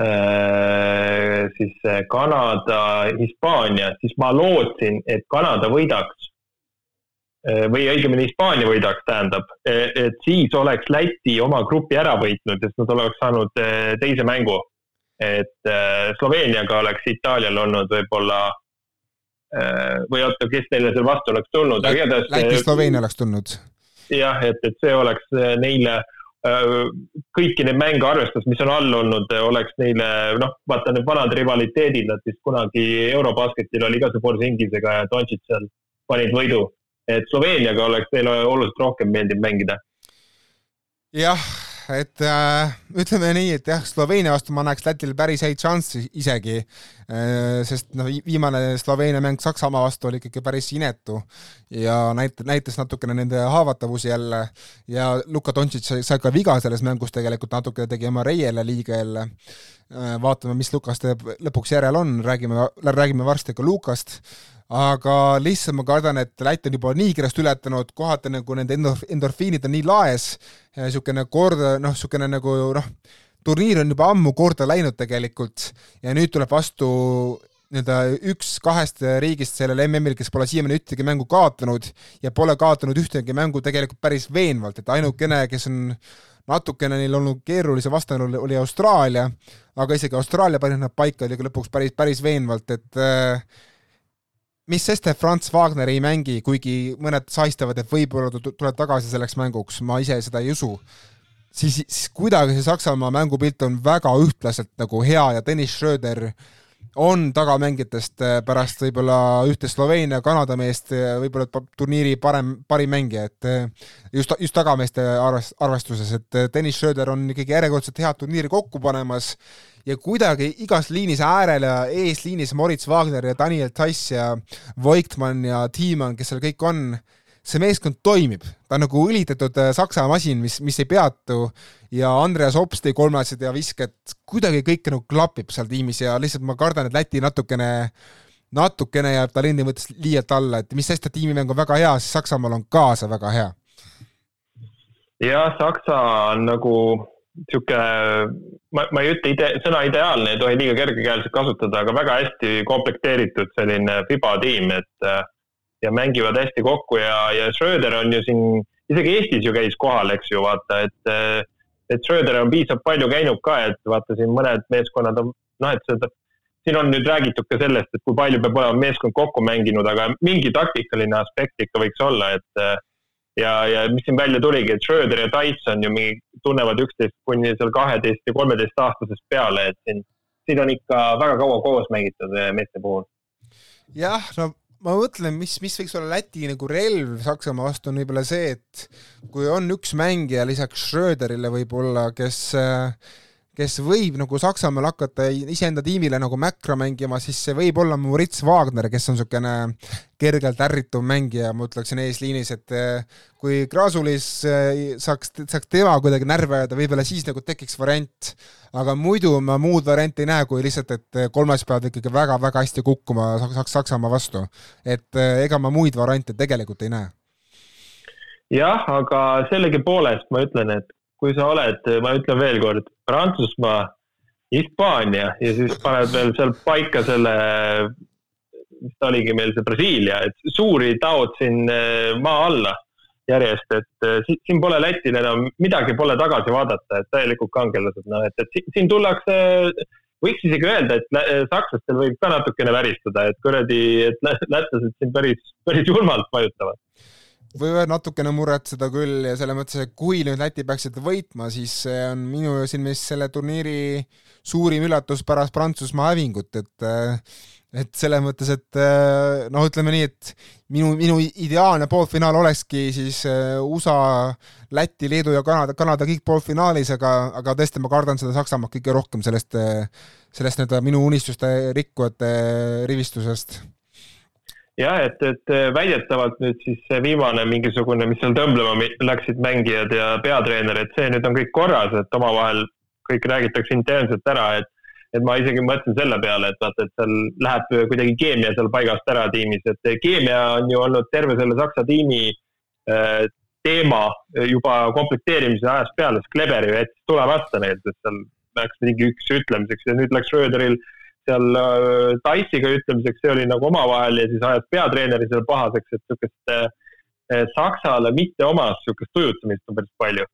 äh, siis Kanada, Hispaania, siis ma lootsin, et Kanada võidaks või õigemini Hispaania võidaks, tähendab, eh, et siis oleks Läti oma grupi ära võitnud, sest nad oleks saanud eh, teise mängu. et Sloveeniaga oleks Itaalial olnud võib-olla või oota, kes neile seal vastu oleks tulnud, aga igatahes. Läti, Sloveenia oleks tulnud. jah, et, et see oleks neile kõiki neid mänge arvestades, mis on all olnud, oleks neile noh, vaata need vanad rivaliteedid, nad vist kunagi Eurobasketil oli ka see Borzingisega ja Doncic seal panid võidu. Et Sloveeniaga oleks neile oluliselt rohkem meeldinud mängida. jah et äh, ütleme nii, et jah, Sloveenia vastu ma näeks Lätil päris häid šansse isegi äh,, sest noh, viimane Sloveenia mäng Saksamaa vastu oli ikkagi päris inetu ja näit-, näitas natukene nende haavatavusi jälle ja Luka Doncic sai, sai ka viga selles mängus tegelikult, natukene tegi oma reiele liiga jälle äh,. vaatame, mis Lukas teeb lõpuks järel on, räägime, räägime varsti ka Lukast aga lihtsalt ma kardan, et Läti on juba nii kiiresti ületanud, kohati nagu nende endorfiinid on nii laes, niisugune kord, noh, niisugune nagu noh, turniir on juba ammu korda läinud tegelikult. Ja nüüd tuleb vastu nii-öelda üks kahest riigist sellel MM-il, kes pole siiamaani ühtegi mängu kaotanud ja pole kaotanud ühtegi mängu tegelikult päris veenvalt, et ainukene, kes on natukene neil olnud keerulise vastane oli, oli Austraalia, aga isegi Austraalia panin nad paika oli lõpuks päris, päris veenvalt, et äh, mis sest, et Franz Wagner ei mängi, kuigi mõned saistavad, et võib-olla ta tuleb tagasi selleks mänguks, ma ise seda ei usu, siis, siis kuidagi see Saksamaa mängupilt on väga ühtlaselt nagu hea ja Tõnis Schröder on tagamängijatest äh, pärast võib-olla ühte Sloveenia, Kanada meest, äh, võib-olla turniiri parem, parim mängija, et äh, just, just tagameeste arvest-, arvestuses, et Tõnis Schröder on ikkagi järjekordselt head turniiri kokku panemas ja kuidagi igas liinis äärel ja eesliinis Moritz Wagner ja Daniel Tass ja Voigtmann ja Tiimann, kes seal kõik on, see meeskond toimib, ta on nagu õlitatud äh, saksa masin, mis, mis ei peatu. Ja Andreas Ops tõi kolmesed ja visked, kuidagi kõik nagu klapib seal tiimis ja lihtsalt ma kardan, et Läti natukene natukene jääb talendi mõttes liialt alla, et mis sest, et tiimimäng on väga hea, siis Saksamaal on ka see väga hea. jah, Saksa on nagu sihuke, ma, ma ei ütle ide-, sõna ideaalne ei tohi liiga kergekäeliselt kasutada, aga väga hästi komplekteeritud selline FIBA tiim, et äh, ja mängivad hästi kokku ja, ja Schröder on ju siin, isegi Eestis ju käis kohal, eks ju, vaata, et äh, et Schröder on piisavalt palju käinud ka, et vaata siin mõned meeskonnad on, noh, et seda, siin on nüüd räägitud ka sellest, et kui palju peab olema meeskond kokku mänginud, aga mingi taktikaline aspekt ikka võiks olla, et äh, ja, ja mis siin välja tuligi, et Schröder ja Tyson ju mingi tunnevad üksteist kuni seal kaheteist ja kolmeteist aastasest peale, et siin, siin on ikka väga kaua koos mängitud eh, meeste puhul. jah, no ma mõtlen, mis, mis võiks olla Läti nagu relv Saksamaa vastu, on võib-olla see, et kui on üks mängija lisaks Schröderile võib-olla, kes äh, kes võib nagu Saksamaal hakata iseenda tiimile nagu mäkra mängima, siis see võib olla Moritz Wagner, kes on niisugune kergelt ärrituv mängija, ma ütleksin eesliinis, et eh, kui Krasulis eh, saaks, saaks tema kuidagi närvi ajada, võib-olla siis nagu tekiks variant, aga muidu ma muud varianti ei näe, kui lihtsalt, et kolmes peavad ikkagi väga-väga hästi kukkuma Saks-, Saksamaa vastu. et eh, ega ma muid variante tegelikult ei näe jah, aga sellegipoolest ma ütlen, et kui sa oled, ma ütlen veel kord, Prantsusmaa, Hispaania ja siis paned veel seal paika selle, mis ta oligi meil, see Brasiilia, et suuri taod siin eh, maa alla järjest, et eh, siin pole Lätil enam midagi pole tagasi vaadata, et täielikult kangelased, noh, et, et siin tullakse, võiks isegi öelda, et sakslastel võib ka natukene väristada, et kuradi, et lätlased siin päris, päris julmalt vajutavad võivad natukene muretseda küll ja selles mõttes, et kui nüüd Läti peaksid võitma, siis see on minu silmis selle turniiri suurim üllatus pärast Prantsusmaa hävingut, et et selles mõttes, et noh, ütleme nii, et minu, minu ideaalne poolfinaal olekski siis USA, Läti, Leedu ja Kanada, Kanada kõik poolfinaalis, aga, aga tõesti, ma kardan seda Saksamaad kõige rohkem sellest, sellest nii-öelda minu unistuste rikkujate rivistusest jah, et, et äh, väidetavalt nüüd siis see viimane mingisugune, mis seal tõmblema läksid mängijad ja peatreener, et see nüüd on kõik korras, et omavahel kõik räägitakse internselt ära, et et ma isegi mõtlen selle peale, et vaata, et seal läheb kuidagi keemia seal paigast ära tiimis, et keemia on ju olnud terve selle Saksa tiimi äh, teema juba komplekteerimise ajast peale, sest Kleber ju jättis tulemata neil, sest seal läks mingi üks ütlemiseks ja nüüd läks Röderil äh, seal äh, Taisiga ütlemiseks, see oli nagu omavahel ja siis ajas peatreeneri seal pahaseks, et niisugust äh, Saksale mitte omast niisugust tujutsemist on päris palju.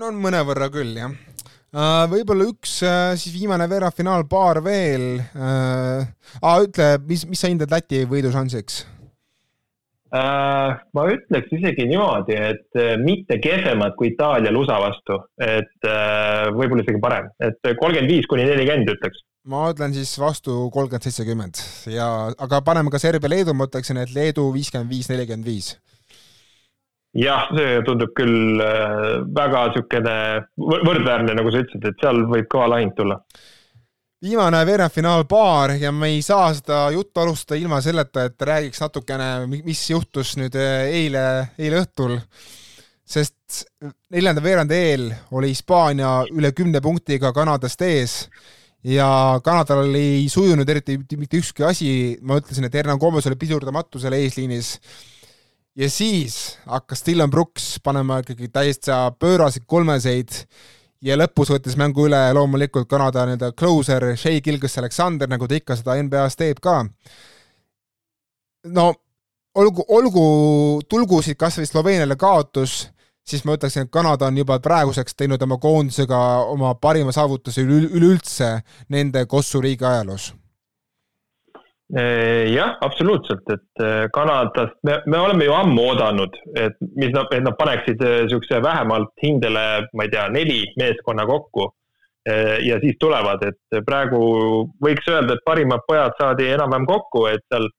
no mõnevõrra küll, jah. Äh, võib-olla üks siis viimane veerandfinaalpaar veel. ütle, mis, mis sa hindad Läti võidušansiks? Äh, ma ütleks isegi niimoodi, et äh, mitte kehvemad kui Itaalial USA vastu, et äh, võib-olla isegi parem, et kolmkümmend viis kuni nelikümmend ütleks. Ma ütlen siis vastu kolmkümmend, seitsekümmend ja, aga paneme ka Serbia-Leedu, ma ütleksin, et Leedu viiskümmend viis, nelikümmend viis. jah, see tundub küll väga niisugune võrdväärne, nagu sa ütlesid, et seal võib kõva lahing tulla viimane veerandfinaalpaar ja me ei saa seda juttu alustada ilma selleta, et räägiks natukene, mis juhtus nüüd eh, eile, eile õhtul. sest neljanda veerandi eel oli Hispaania üle kümne punktiga Kanadast ees ja Kanadal ei sujunud eriti mitte ükski asi, ma ütlesin, et Hernan Gomez oli pidurdamatu seal eesliinis. ja siis hakkas Dylan Brooks panema ikkagi täiesti pööraseid kolmeseid ja lõpus võttis mängu üle loomulikult Kanada nii-öelda closer Shea Gilgis-Alexander, nagu ta ikka seda NBA-s teeb ka. no olgu, olgu, tulgu siit kas või Sloveeniale kaotus, siis ma ütleksin, et Kanada on juba praeguseks teinud oma koondisega oma parima saavutuse üleüldse nende Kossu riigi ajaloos jah, absoluutselt, et eh, Kanadast me, me oleme ju ammu oodanud, et mis nad, et nad paneksid niisuguse eh, vähemalt hindele, ma ei tea, neli meeskonna kokku. ja siis tulevad, et praegu võiks öelda, et parimad pojad saadi enam-vähem kokku, et seal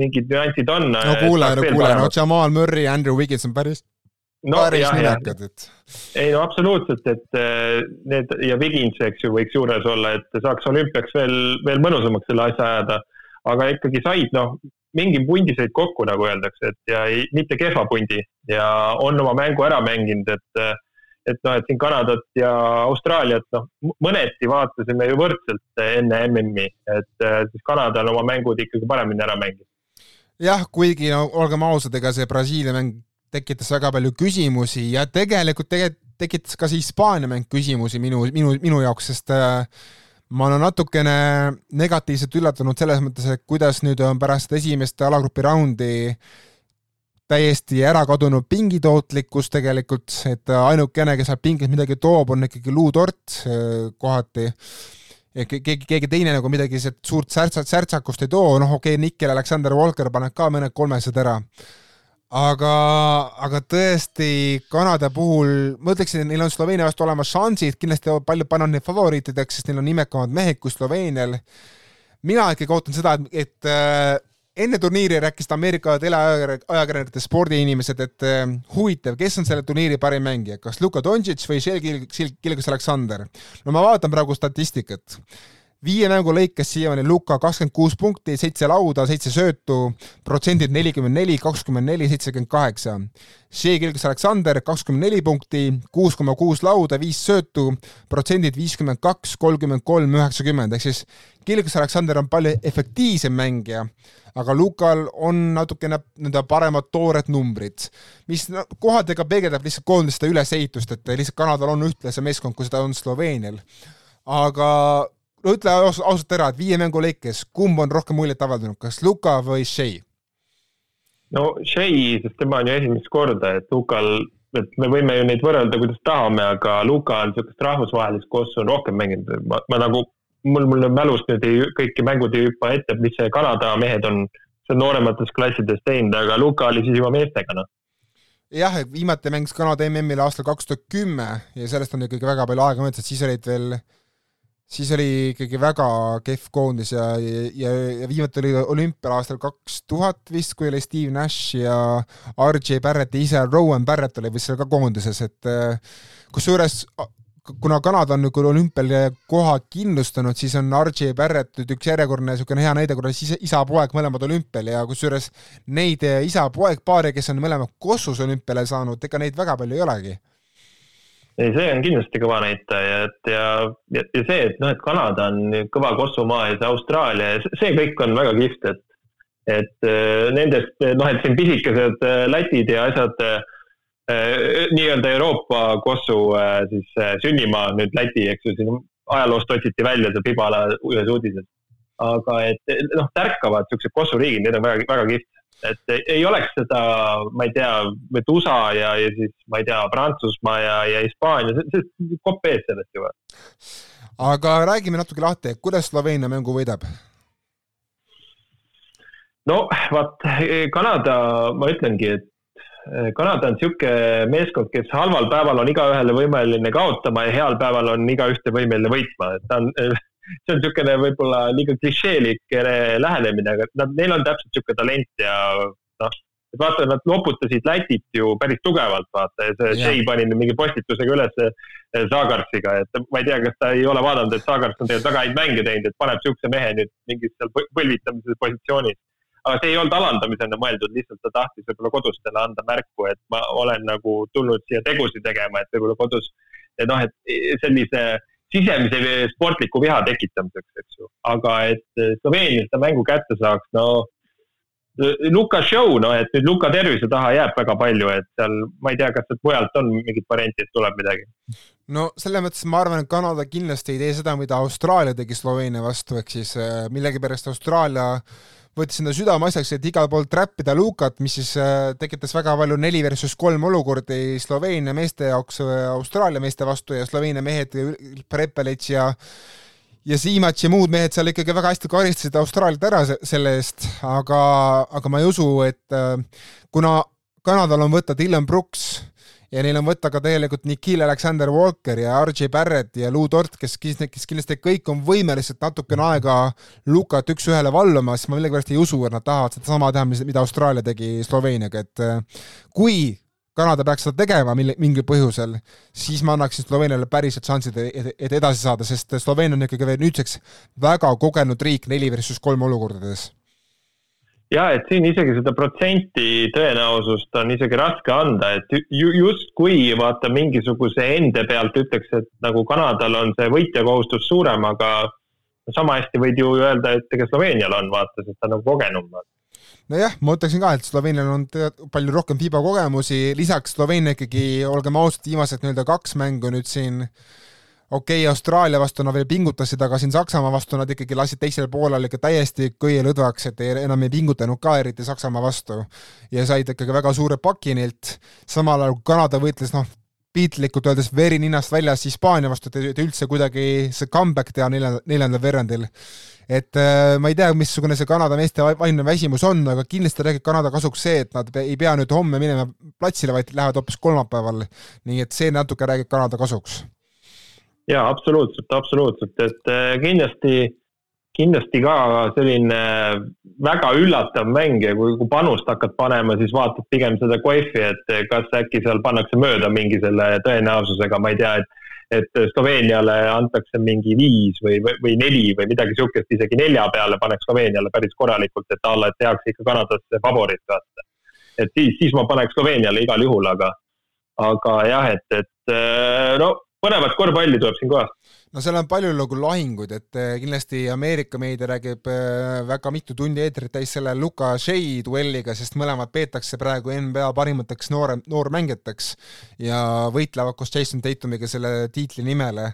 mingid nüansid on. no kuule, no kuule, no Jamal Murry, Andrew Wiggins on päris no, päris nimekad, et. ei no absoluutselt, et need ja Wiggins, eks ju, võiks juures olla, et saaks olümpiaks veel, veel mõnusamaks selle asja ajada aga ikkagi said noh, mingi pundi said kokku, nagu öeldakse, et ja ei, mitte kehva pundi ja on oma mängu ära mänginud, et et noh, et siin Kanadat ja Austraaliat, noh, mõneti vaatasime ju võrdselt enne MM-i, et siis Kanada on oma mängud ikkagi paremini ära mänginud. jah, kuigi no olgem ausad, ega see Brasiilia mäng tekitas väga palju küsimusi ja tegelikult tegelikult tekitas ka see Hispaania mäng küsimusi minu, minu, minu jaoks, sest äh, ma olen natukene negatiivselt üllatunud selles mõttes, et kuidas nüüd on pärast esimest alagrupi raundi täiesti ära kadunud pingitootlikkus tegelikult, et ainukene, kes sealt pingilt midagi toob, on ikkagi luutort äh, kohati. keegi, keegi teine nagu midagi suurt särtsat, särtsakust ei too, noh okei okay,, Nickel Alexander Walker paneb ka mõned kolmesed ära aga, aga tõesti Kanada puhul ma ütleksin, et neil on Sloveenia vastu olemas šansid, kindlasti paljud panevad neid favoriitideks, sest neil on nimekamad mehed kui Sloveenial. mina ikkagi ootan seda, et, et äh, enne turniiri rääkisid Ameerika teleajakirjanikud, spordiinimesed, et äh, huvitav, kes on selle turniiri parim mängija, kas Luka Doncic või Gilgis Aleksander. no ma vaatan praegu statistikat viie mängu lõikes siiamaani Luka kakskümmend kuus punkti, seitse lauda, seitse söötu, protsendid nelikümmend neli, kakskümmend neli, seitsekümmend kaheksa. Shea Gilgis Aleksander kakskümmend neli punkti, kuus koma kuus lauda, viis söötu, protsendid viiskümmend kaks, kolmkümmend kolm, üheksakümmend, ehk siis Gilgis Aleksander on palju efektiivsem mängija, aga Lukal on natukene nii-öelda paremad toored numbrid, mis ka peegeldab lihtsalt koondiste ülesehitust, et lihtsalt Kanadal on ühtlasem meeskond, kui seda on Sloveenial. aga no ütle ausalt ära, et viie mängu lõikes, kumb on rohkem muljet avaldanud, kas Luka või Shea? no Shea, sest tema on ju esimest korda, et Lukal, et me võime ju neid võrrelda, kuidas tahame, aga Luka on niisugust rahvusvahelist kossu rohkem mänginud, ma, ma nagu, mul, mul mälust nüüd ei, kõiki mängud ei hüppa ette, mis see Kanada mehed on seal nooremates klassides teinud, aga Luka oli siis juba meestega, noh jah, viimati mängis Kanada MM-il aastal kaks tuhat kümme ja sellest on ikkagi väga palju aega möödas, siis olid veel siis oli ikkagi väga kehv koondis ja, ja, ja viimati oli olümpial aastal kaks tuhat vist, kui oli Steve Nash ja RJ Barretti isa Rowan Barrett oli vist seal ka koondises, et äh, kusjuures kuna Kanada on nagu olümpial koha kindlustanud, siis on RJ Barrett nüüd üks järjekordne niisugune hea näide, kuna siis isa-poeg mõlemad olümpial ja kusjuures neid isa-poeg paare, kes on mõlemad Kossus olümpiale saanud, ega neid väga palju ei olegi ei, see on kindlasti kõva näitaja, et ja, ja, ja see, et noh, et Kanada on kõva kossumaa ja see Austraalia see kõik on väga kihvt, et, et äh, nendest, noh, et siin pisikesed äh, Lätid ja asjad äh, nii-öelda Euroopa kossu siis sünnimaa nüüd Läti, eks ju, siin ajaloost otsiti välja see Pibala ühes uudises. aga et noh, tärkavad siuksed kossuriigid, need on väga, väga kihvt et ei oleks seda, ma ei tea, et USA ja, ja siis ma ei tea, Prantsusmaa ja, ja Hispaania, see, see kopp ees sellest juba. aga räägime natuke lahti, kuidas Sloveenia mängu võidab? no vaat Kanada, ma ütlengi, et eh, Kanada on niisugune meeskond, kes halval päeval on igaühele võimeline kaotama ja heal päeval on igaühte võimeline võitma, et ta on, see on niisugune võib-olla liiga klišeelik lähenemine, aga nad, neil on täpselt niisugune talent ja noh, et vaata, nad loputasid Lätit ju päris tugevalt, vaata, ja see Shea pani mingi postitusega üles Zagarsiga, eh, et ma ei tea, kas ta ei ole vaadanud, et Zagars on tegelikult väga häid mänge teinud, et paneb niisuguse mehe nüüd mingis seal põlvitamise positsioonis. Aga see ei olnud alandamisena mõeldud, lihtsalt ta tahtis võib-olla kodustele anda märku, et ma olen nagu tulnud siia tegusid tegema, et võib-olla kodus, noh, et sellise sisemise sportliku viha tekitamiseks, eks ju. aga et Sloveenia seda mängu kätte saaks, no Luka show, noh, et nüüd Luka tervise taha jääb väga palju, et seal ma ei tea, kas sealt mujalt on mingit varianti, et tuleb midagi. no selles mõttes ma arvan, et Kanada kindlasti ei tee seda, mida Austraalia tegi Sloveenia vastu, ehk siis äh, millegipärast Austraalia äh, võttis enda südameasjaks, et igal pool trappida Lukat, mis siis äh, tekitas väga palju neli versus kolm olukordi Sloveenia meeste jaoks äh, Austraalia meeste vastu ja Sloveenia mehed, Prepelits ja ja Siimatš ja muud mehed seal ikkagi väga hästi karistasid Austraaliat ära selle eest, aga, aga ma ei usu, et äh, kuna Kanadal on võtta Dylan Brooks, ja neil on võtta ka tegelikult Nikhil Alexander Walker ja RJ Barrett ja Lou Dort, kes, kes kindlasti kõik on võimelised natukene aega Lukat üks-ühele valluma, siis ma millegipärast ei usu, et nad tahavad sedasama teha, mida Austraalia tegi Sloveeniaga, et äh, kui Kanada peaks seda tegema mille, mingil põhjusel, siis ma annaksin Sloveeniale päriselt šansid, et edasi saada, sest Sloveenia on ikkagi veel nüüdseks väga kogenud riik neli versus kolm olukordades ja et siin isegi seda protsenti tõenäosust on isegi raske anda, et ju, justkui vaata mingisuguse ende pealt ütleks, et nagu Kanadal on see võitjakohustus suurem, aga sama hästi võid ju öelda, et ega Sloveenial on, vaata, sest ta on nagu kogenum. nojah, ma ütleksin ka, et Sloveenial on palju rohkem FIBA kogemusi, lisaks Sloveenia ikkagi, olgem ausad, viimased nii-öelda kaks mängu nüüd siin äh, okei okay,, Austraalia vastu nad veel pingutasid, aga siin Saksamaa vastu nad ikkagi lasid teisel poolel ikka täiesti kõielõdvaks, et ei, enam ei pingutanud ka eriti Saksamaa vastu. ja said ikkagi väga suure paki neilt, samal ajal kui Kanada võitles noh, piltlikult öeldes veri ninast väljas Hispaania vastu, et üldse kuidagi see comeback teha neljandal, neljandal veerandil. et äh, ma ei tea, missugune see Kanada meeste vaimne väsimus on, aga kindlasti räägib Kanada kasuks see, et nad ei pea nüüd homme minema platsile, vaid lähevad hoopis kolmapäeval. nii et see natuke räägib Kanada kasuks jaa, absoluutselt, absoluutselt, et äh, kindlasti, kindlasti ka selline väga üllatav mäng ja kui, kui panust hakkad panema, siis vaatad pigem seda Koefi, et kas äkki seal pannakse mööda mingi selle tõenäosusega, ma ei tea, et et Sloveeniale antakse mingi viis või, või, neli või midagi niisugust, isegi nelja peale paneks Sloveeniale päris korralikult, et alla, et tehakse ikka Kanadasse favorit, vaata. et siis, siis ma paneks Sloveeniale igal juhul, aga, aga jah, et, et äh, no põnevat korvpalli tuleb siin kohas. no seal on palju nagu lahinguid, et eh, kindlasti Ameerika meedia räägib eh, väga mitu tundi eetrit täis selle Luka Shea duelliga, sest mõlemad peetakse praegu NBA parimateks noore, noormängijateks ja võitlevad koos Jason Tatumiga selle tiitli nimele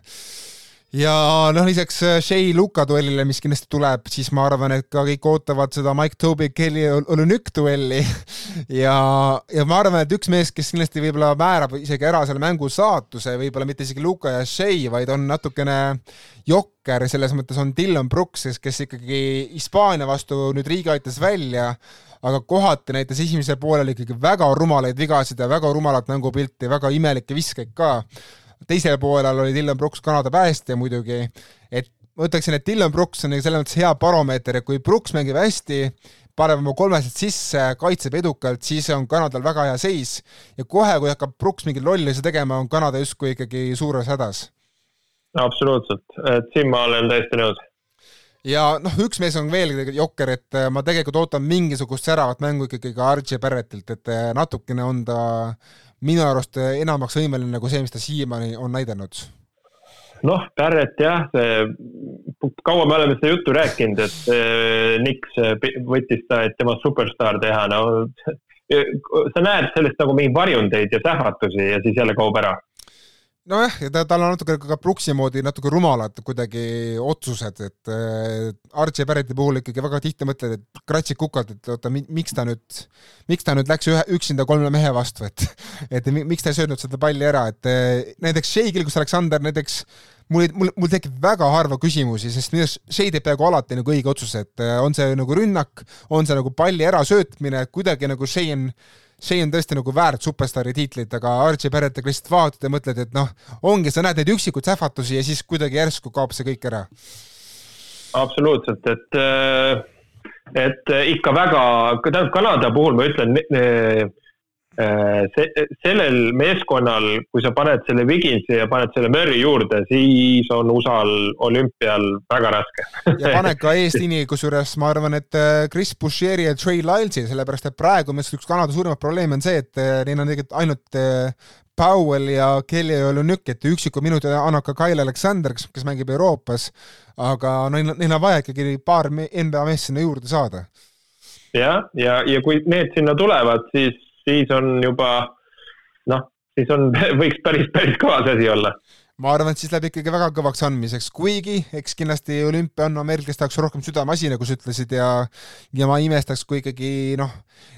ja noh, lisaks äh, Shea Luka duellile, mis kindlasti tuleb, siis ma arvan, et ka kõik ootavad seda Mike Toby Kelly Olünük duelli. Ja, ja ma arvan, et üks mees, kes kindlasti võib-olla määrab isegi ära selle mängu saatuse, võib-olla mitte isegi Luka ja Shea, vaid on natukene jokker, selles mõttes on Dylan Brooks, kes ikkagi Hispaania vastu nüüd riigi aitas välja, aga kohati näitas esimesel poolel ikkagi väga rumalaid vigasid ja väga rumalat mängupilti, väga imelikke viskeid ka teisel poolel oli Dylan Brooks Kanada päästja muidugi, et ma ütleksin, et Dylan Brooks on selles mõttes hea baromeeter, et kui Brooks mängib hästi, paneb oma kolmesed sisse, kaitseb edukalt, siis on Kanadal väga hea seis. Ja kohe, kui hakkab Brooks mingeid lolli tegema, on Kanada justkui ikkagi suures hädas. absoluutselt, et siin ma olen täiesti nõus. Ja noh, üks mees on veel jokker, et ma tegelikult ootan mingisugust säravat mängu ikkagi ka Archie Barrettilt, et natukene on ta minu arust enamaks võimeline kui see, mis ta siiamaani on näidanud. noh, Barrett jah, kaua me oleme seda juttu rääkinud, et eh, Nix võttis ta, et temast superstaar teha, no sa näed sellest nagu mingeid varjundeid ja sähvatusi ja siis jälle kaob ära nojah, ja ta, tal on natuke ka Brooksi moodi natuke rumalad kuidagi otsused, et äh, Archie Barretti puhul ikkagi väga tihti mõtled, et kratsid kukalt, et oota, miks ta nüüd, miks ta nüüd läks ühe, üksinda kolme mehe vastu, et et miks ta ei söönud seda palli ära, et äh, näiteks Shea Gilgus Aleksander näiteks mul, mul, mul tekib väga harva küsimusi, sest minu arust Shea teeb peaaegu alati nagu õige otsuse, et äh, on see nagu rünnak, on see nagu palli ärasöötmine, kuidagi nagu Shea on see on tõesti nagu väärt superstaari tiitlit, aga Archie Barrett ja lihtsalt vaatad ja mõtled, et noh, ongi, sa näed neid üksikuid sähvatusi ja siis kuidagi järsku kaob see kõik ära. absoluutselt, et, et ikka väga, tähendab Kanada puhul ma ütlen Äh, see, sellel meeskonnal, kui sa paned selle Wiginsi ja paned selle Murry juurde, siis on USA-l olümpial väga raske ja pane ka eesliini, kusjuures ma arvan, et äh, Chris Boucheri ja Trey Lylesi, sellepärast et praegu minu arust üks Kanada suurimaid probleeme on see, et äh, neil on tegelikult ainult Powell ja Kelly Olünük, et üksiku minuti annab ka Kyle Alexander, kes, kes mängib Euroopas, aga neil, neil on vaja ikkagi paar NBA meest sinna juurde saada. jah, ja, ja, ja kui need sinna tulevad, siis siis on juba noh, siis on, võiks päris, päris kõva see asi olla. Ma arvan, et siis läheb ikkagi väga kõvaks andmiseks, kuigi eks kindlasti olümpia on ameeriklaste jaoks rohkem südameasi, nagu sa ütlesid, ja ja ma imestaks, kui ikkagi noh,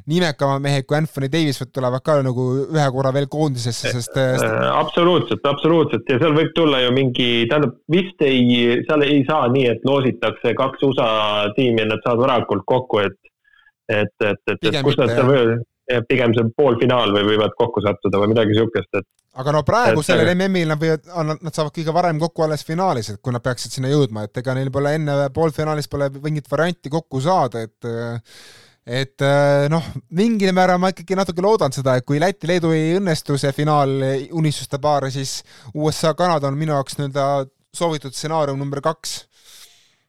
nimekamad mehed kui Anthony Davis tulevad ka nagu ühe korra veel koondisesse, sest, sest... Äh, absoluutselt, absoluutselt. Ja seal võib tulla ju mingi, tähendab, vist ei, seal ei saa nii, et loositakse kaks USA tiimi ja nad saavad varakult kokku, et et, et, et, et kus nad seal võivad pigem see poolfinaal või võivad kokku sattuda või midagi niisugust, et aga no praegu et, sellel MM-il nad võivad, nad saavad kõige varem kokku alles finaalis, et kui nad peaksid sinna jõudma, et ega neil pole enne poolfinaalis pole mingit varianti kokku saada, et et noh, mingil määral ma ikkagi natuke loodan seda, et kui Läti-Leedu ei õnnestu see finaal unistuste paar, siis USA-Kanada on minu jaoks nii-öelda soovitud stsenaarium number kaks.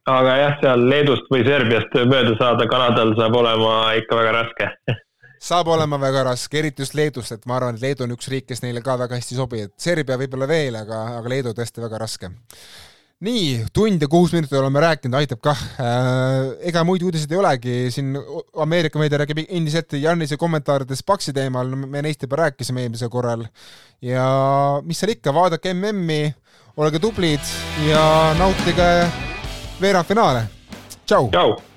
Aga jah, seal Leedust või Serbiast mööda saada Kanadal saab olema ikka väga raske saab olema väga raske, eriti just Leedust, et ma arvan, et Leedu on üks riik, kes neile ka väga hästi sobib, et Serbia võib-olla veel, aga, aga Leedu tõesti väga raske. nii, tund ja kuus minutit oleme rääkinud, aitab kah äh,. ega muid uudiseid ei olegi, siin Ameerika meedia räägib endiselt Janise kommentaarides Paksi teemal, me neist juba rääkisime eelmisel korral. ja mis seal ikka, vaadake MM-i, olge tublid ja nautige veerandfinaale. tšau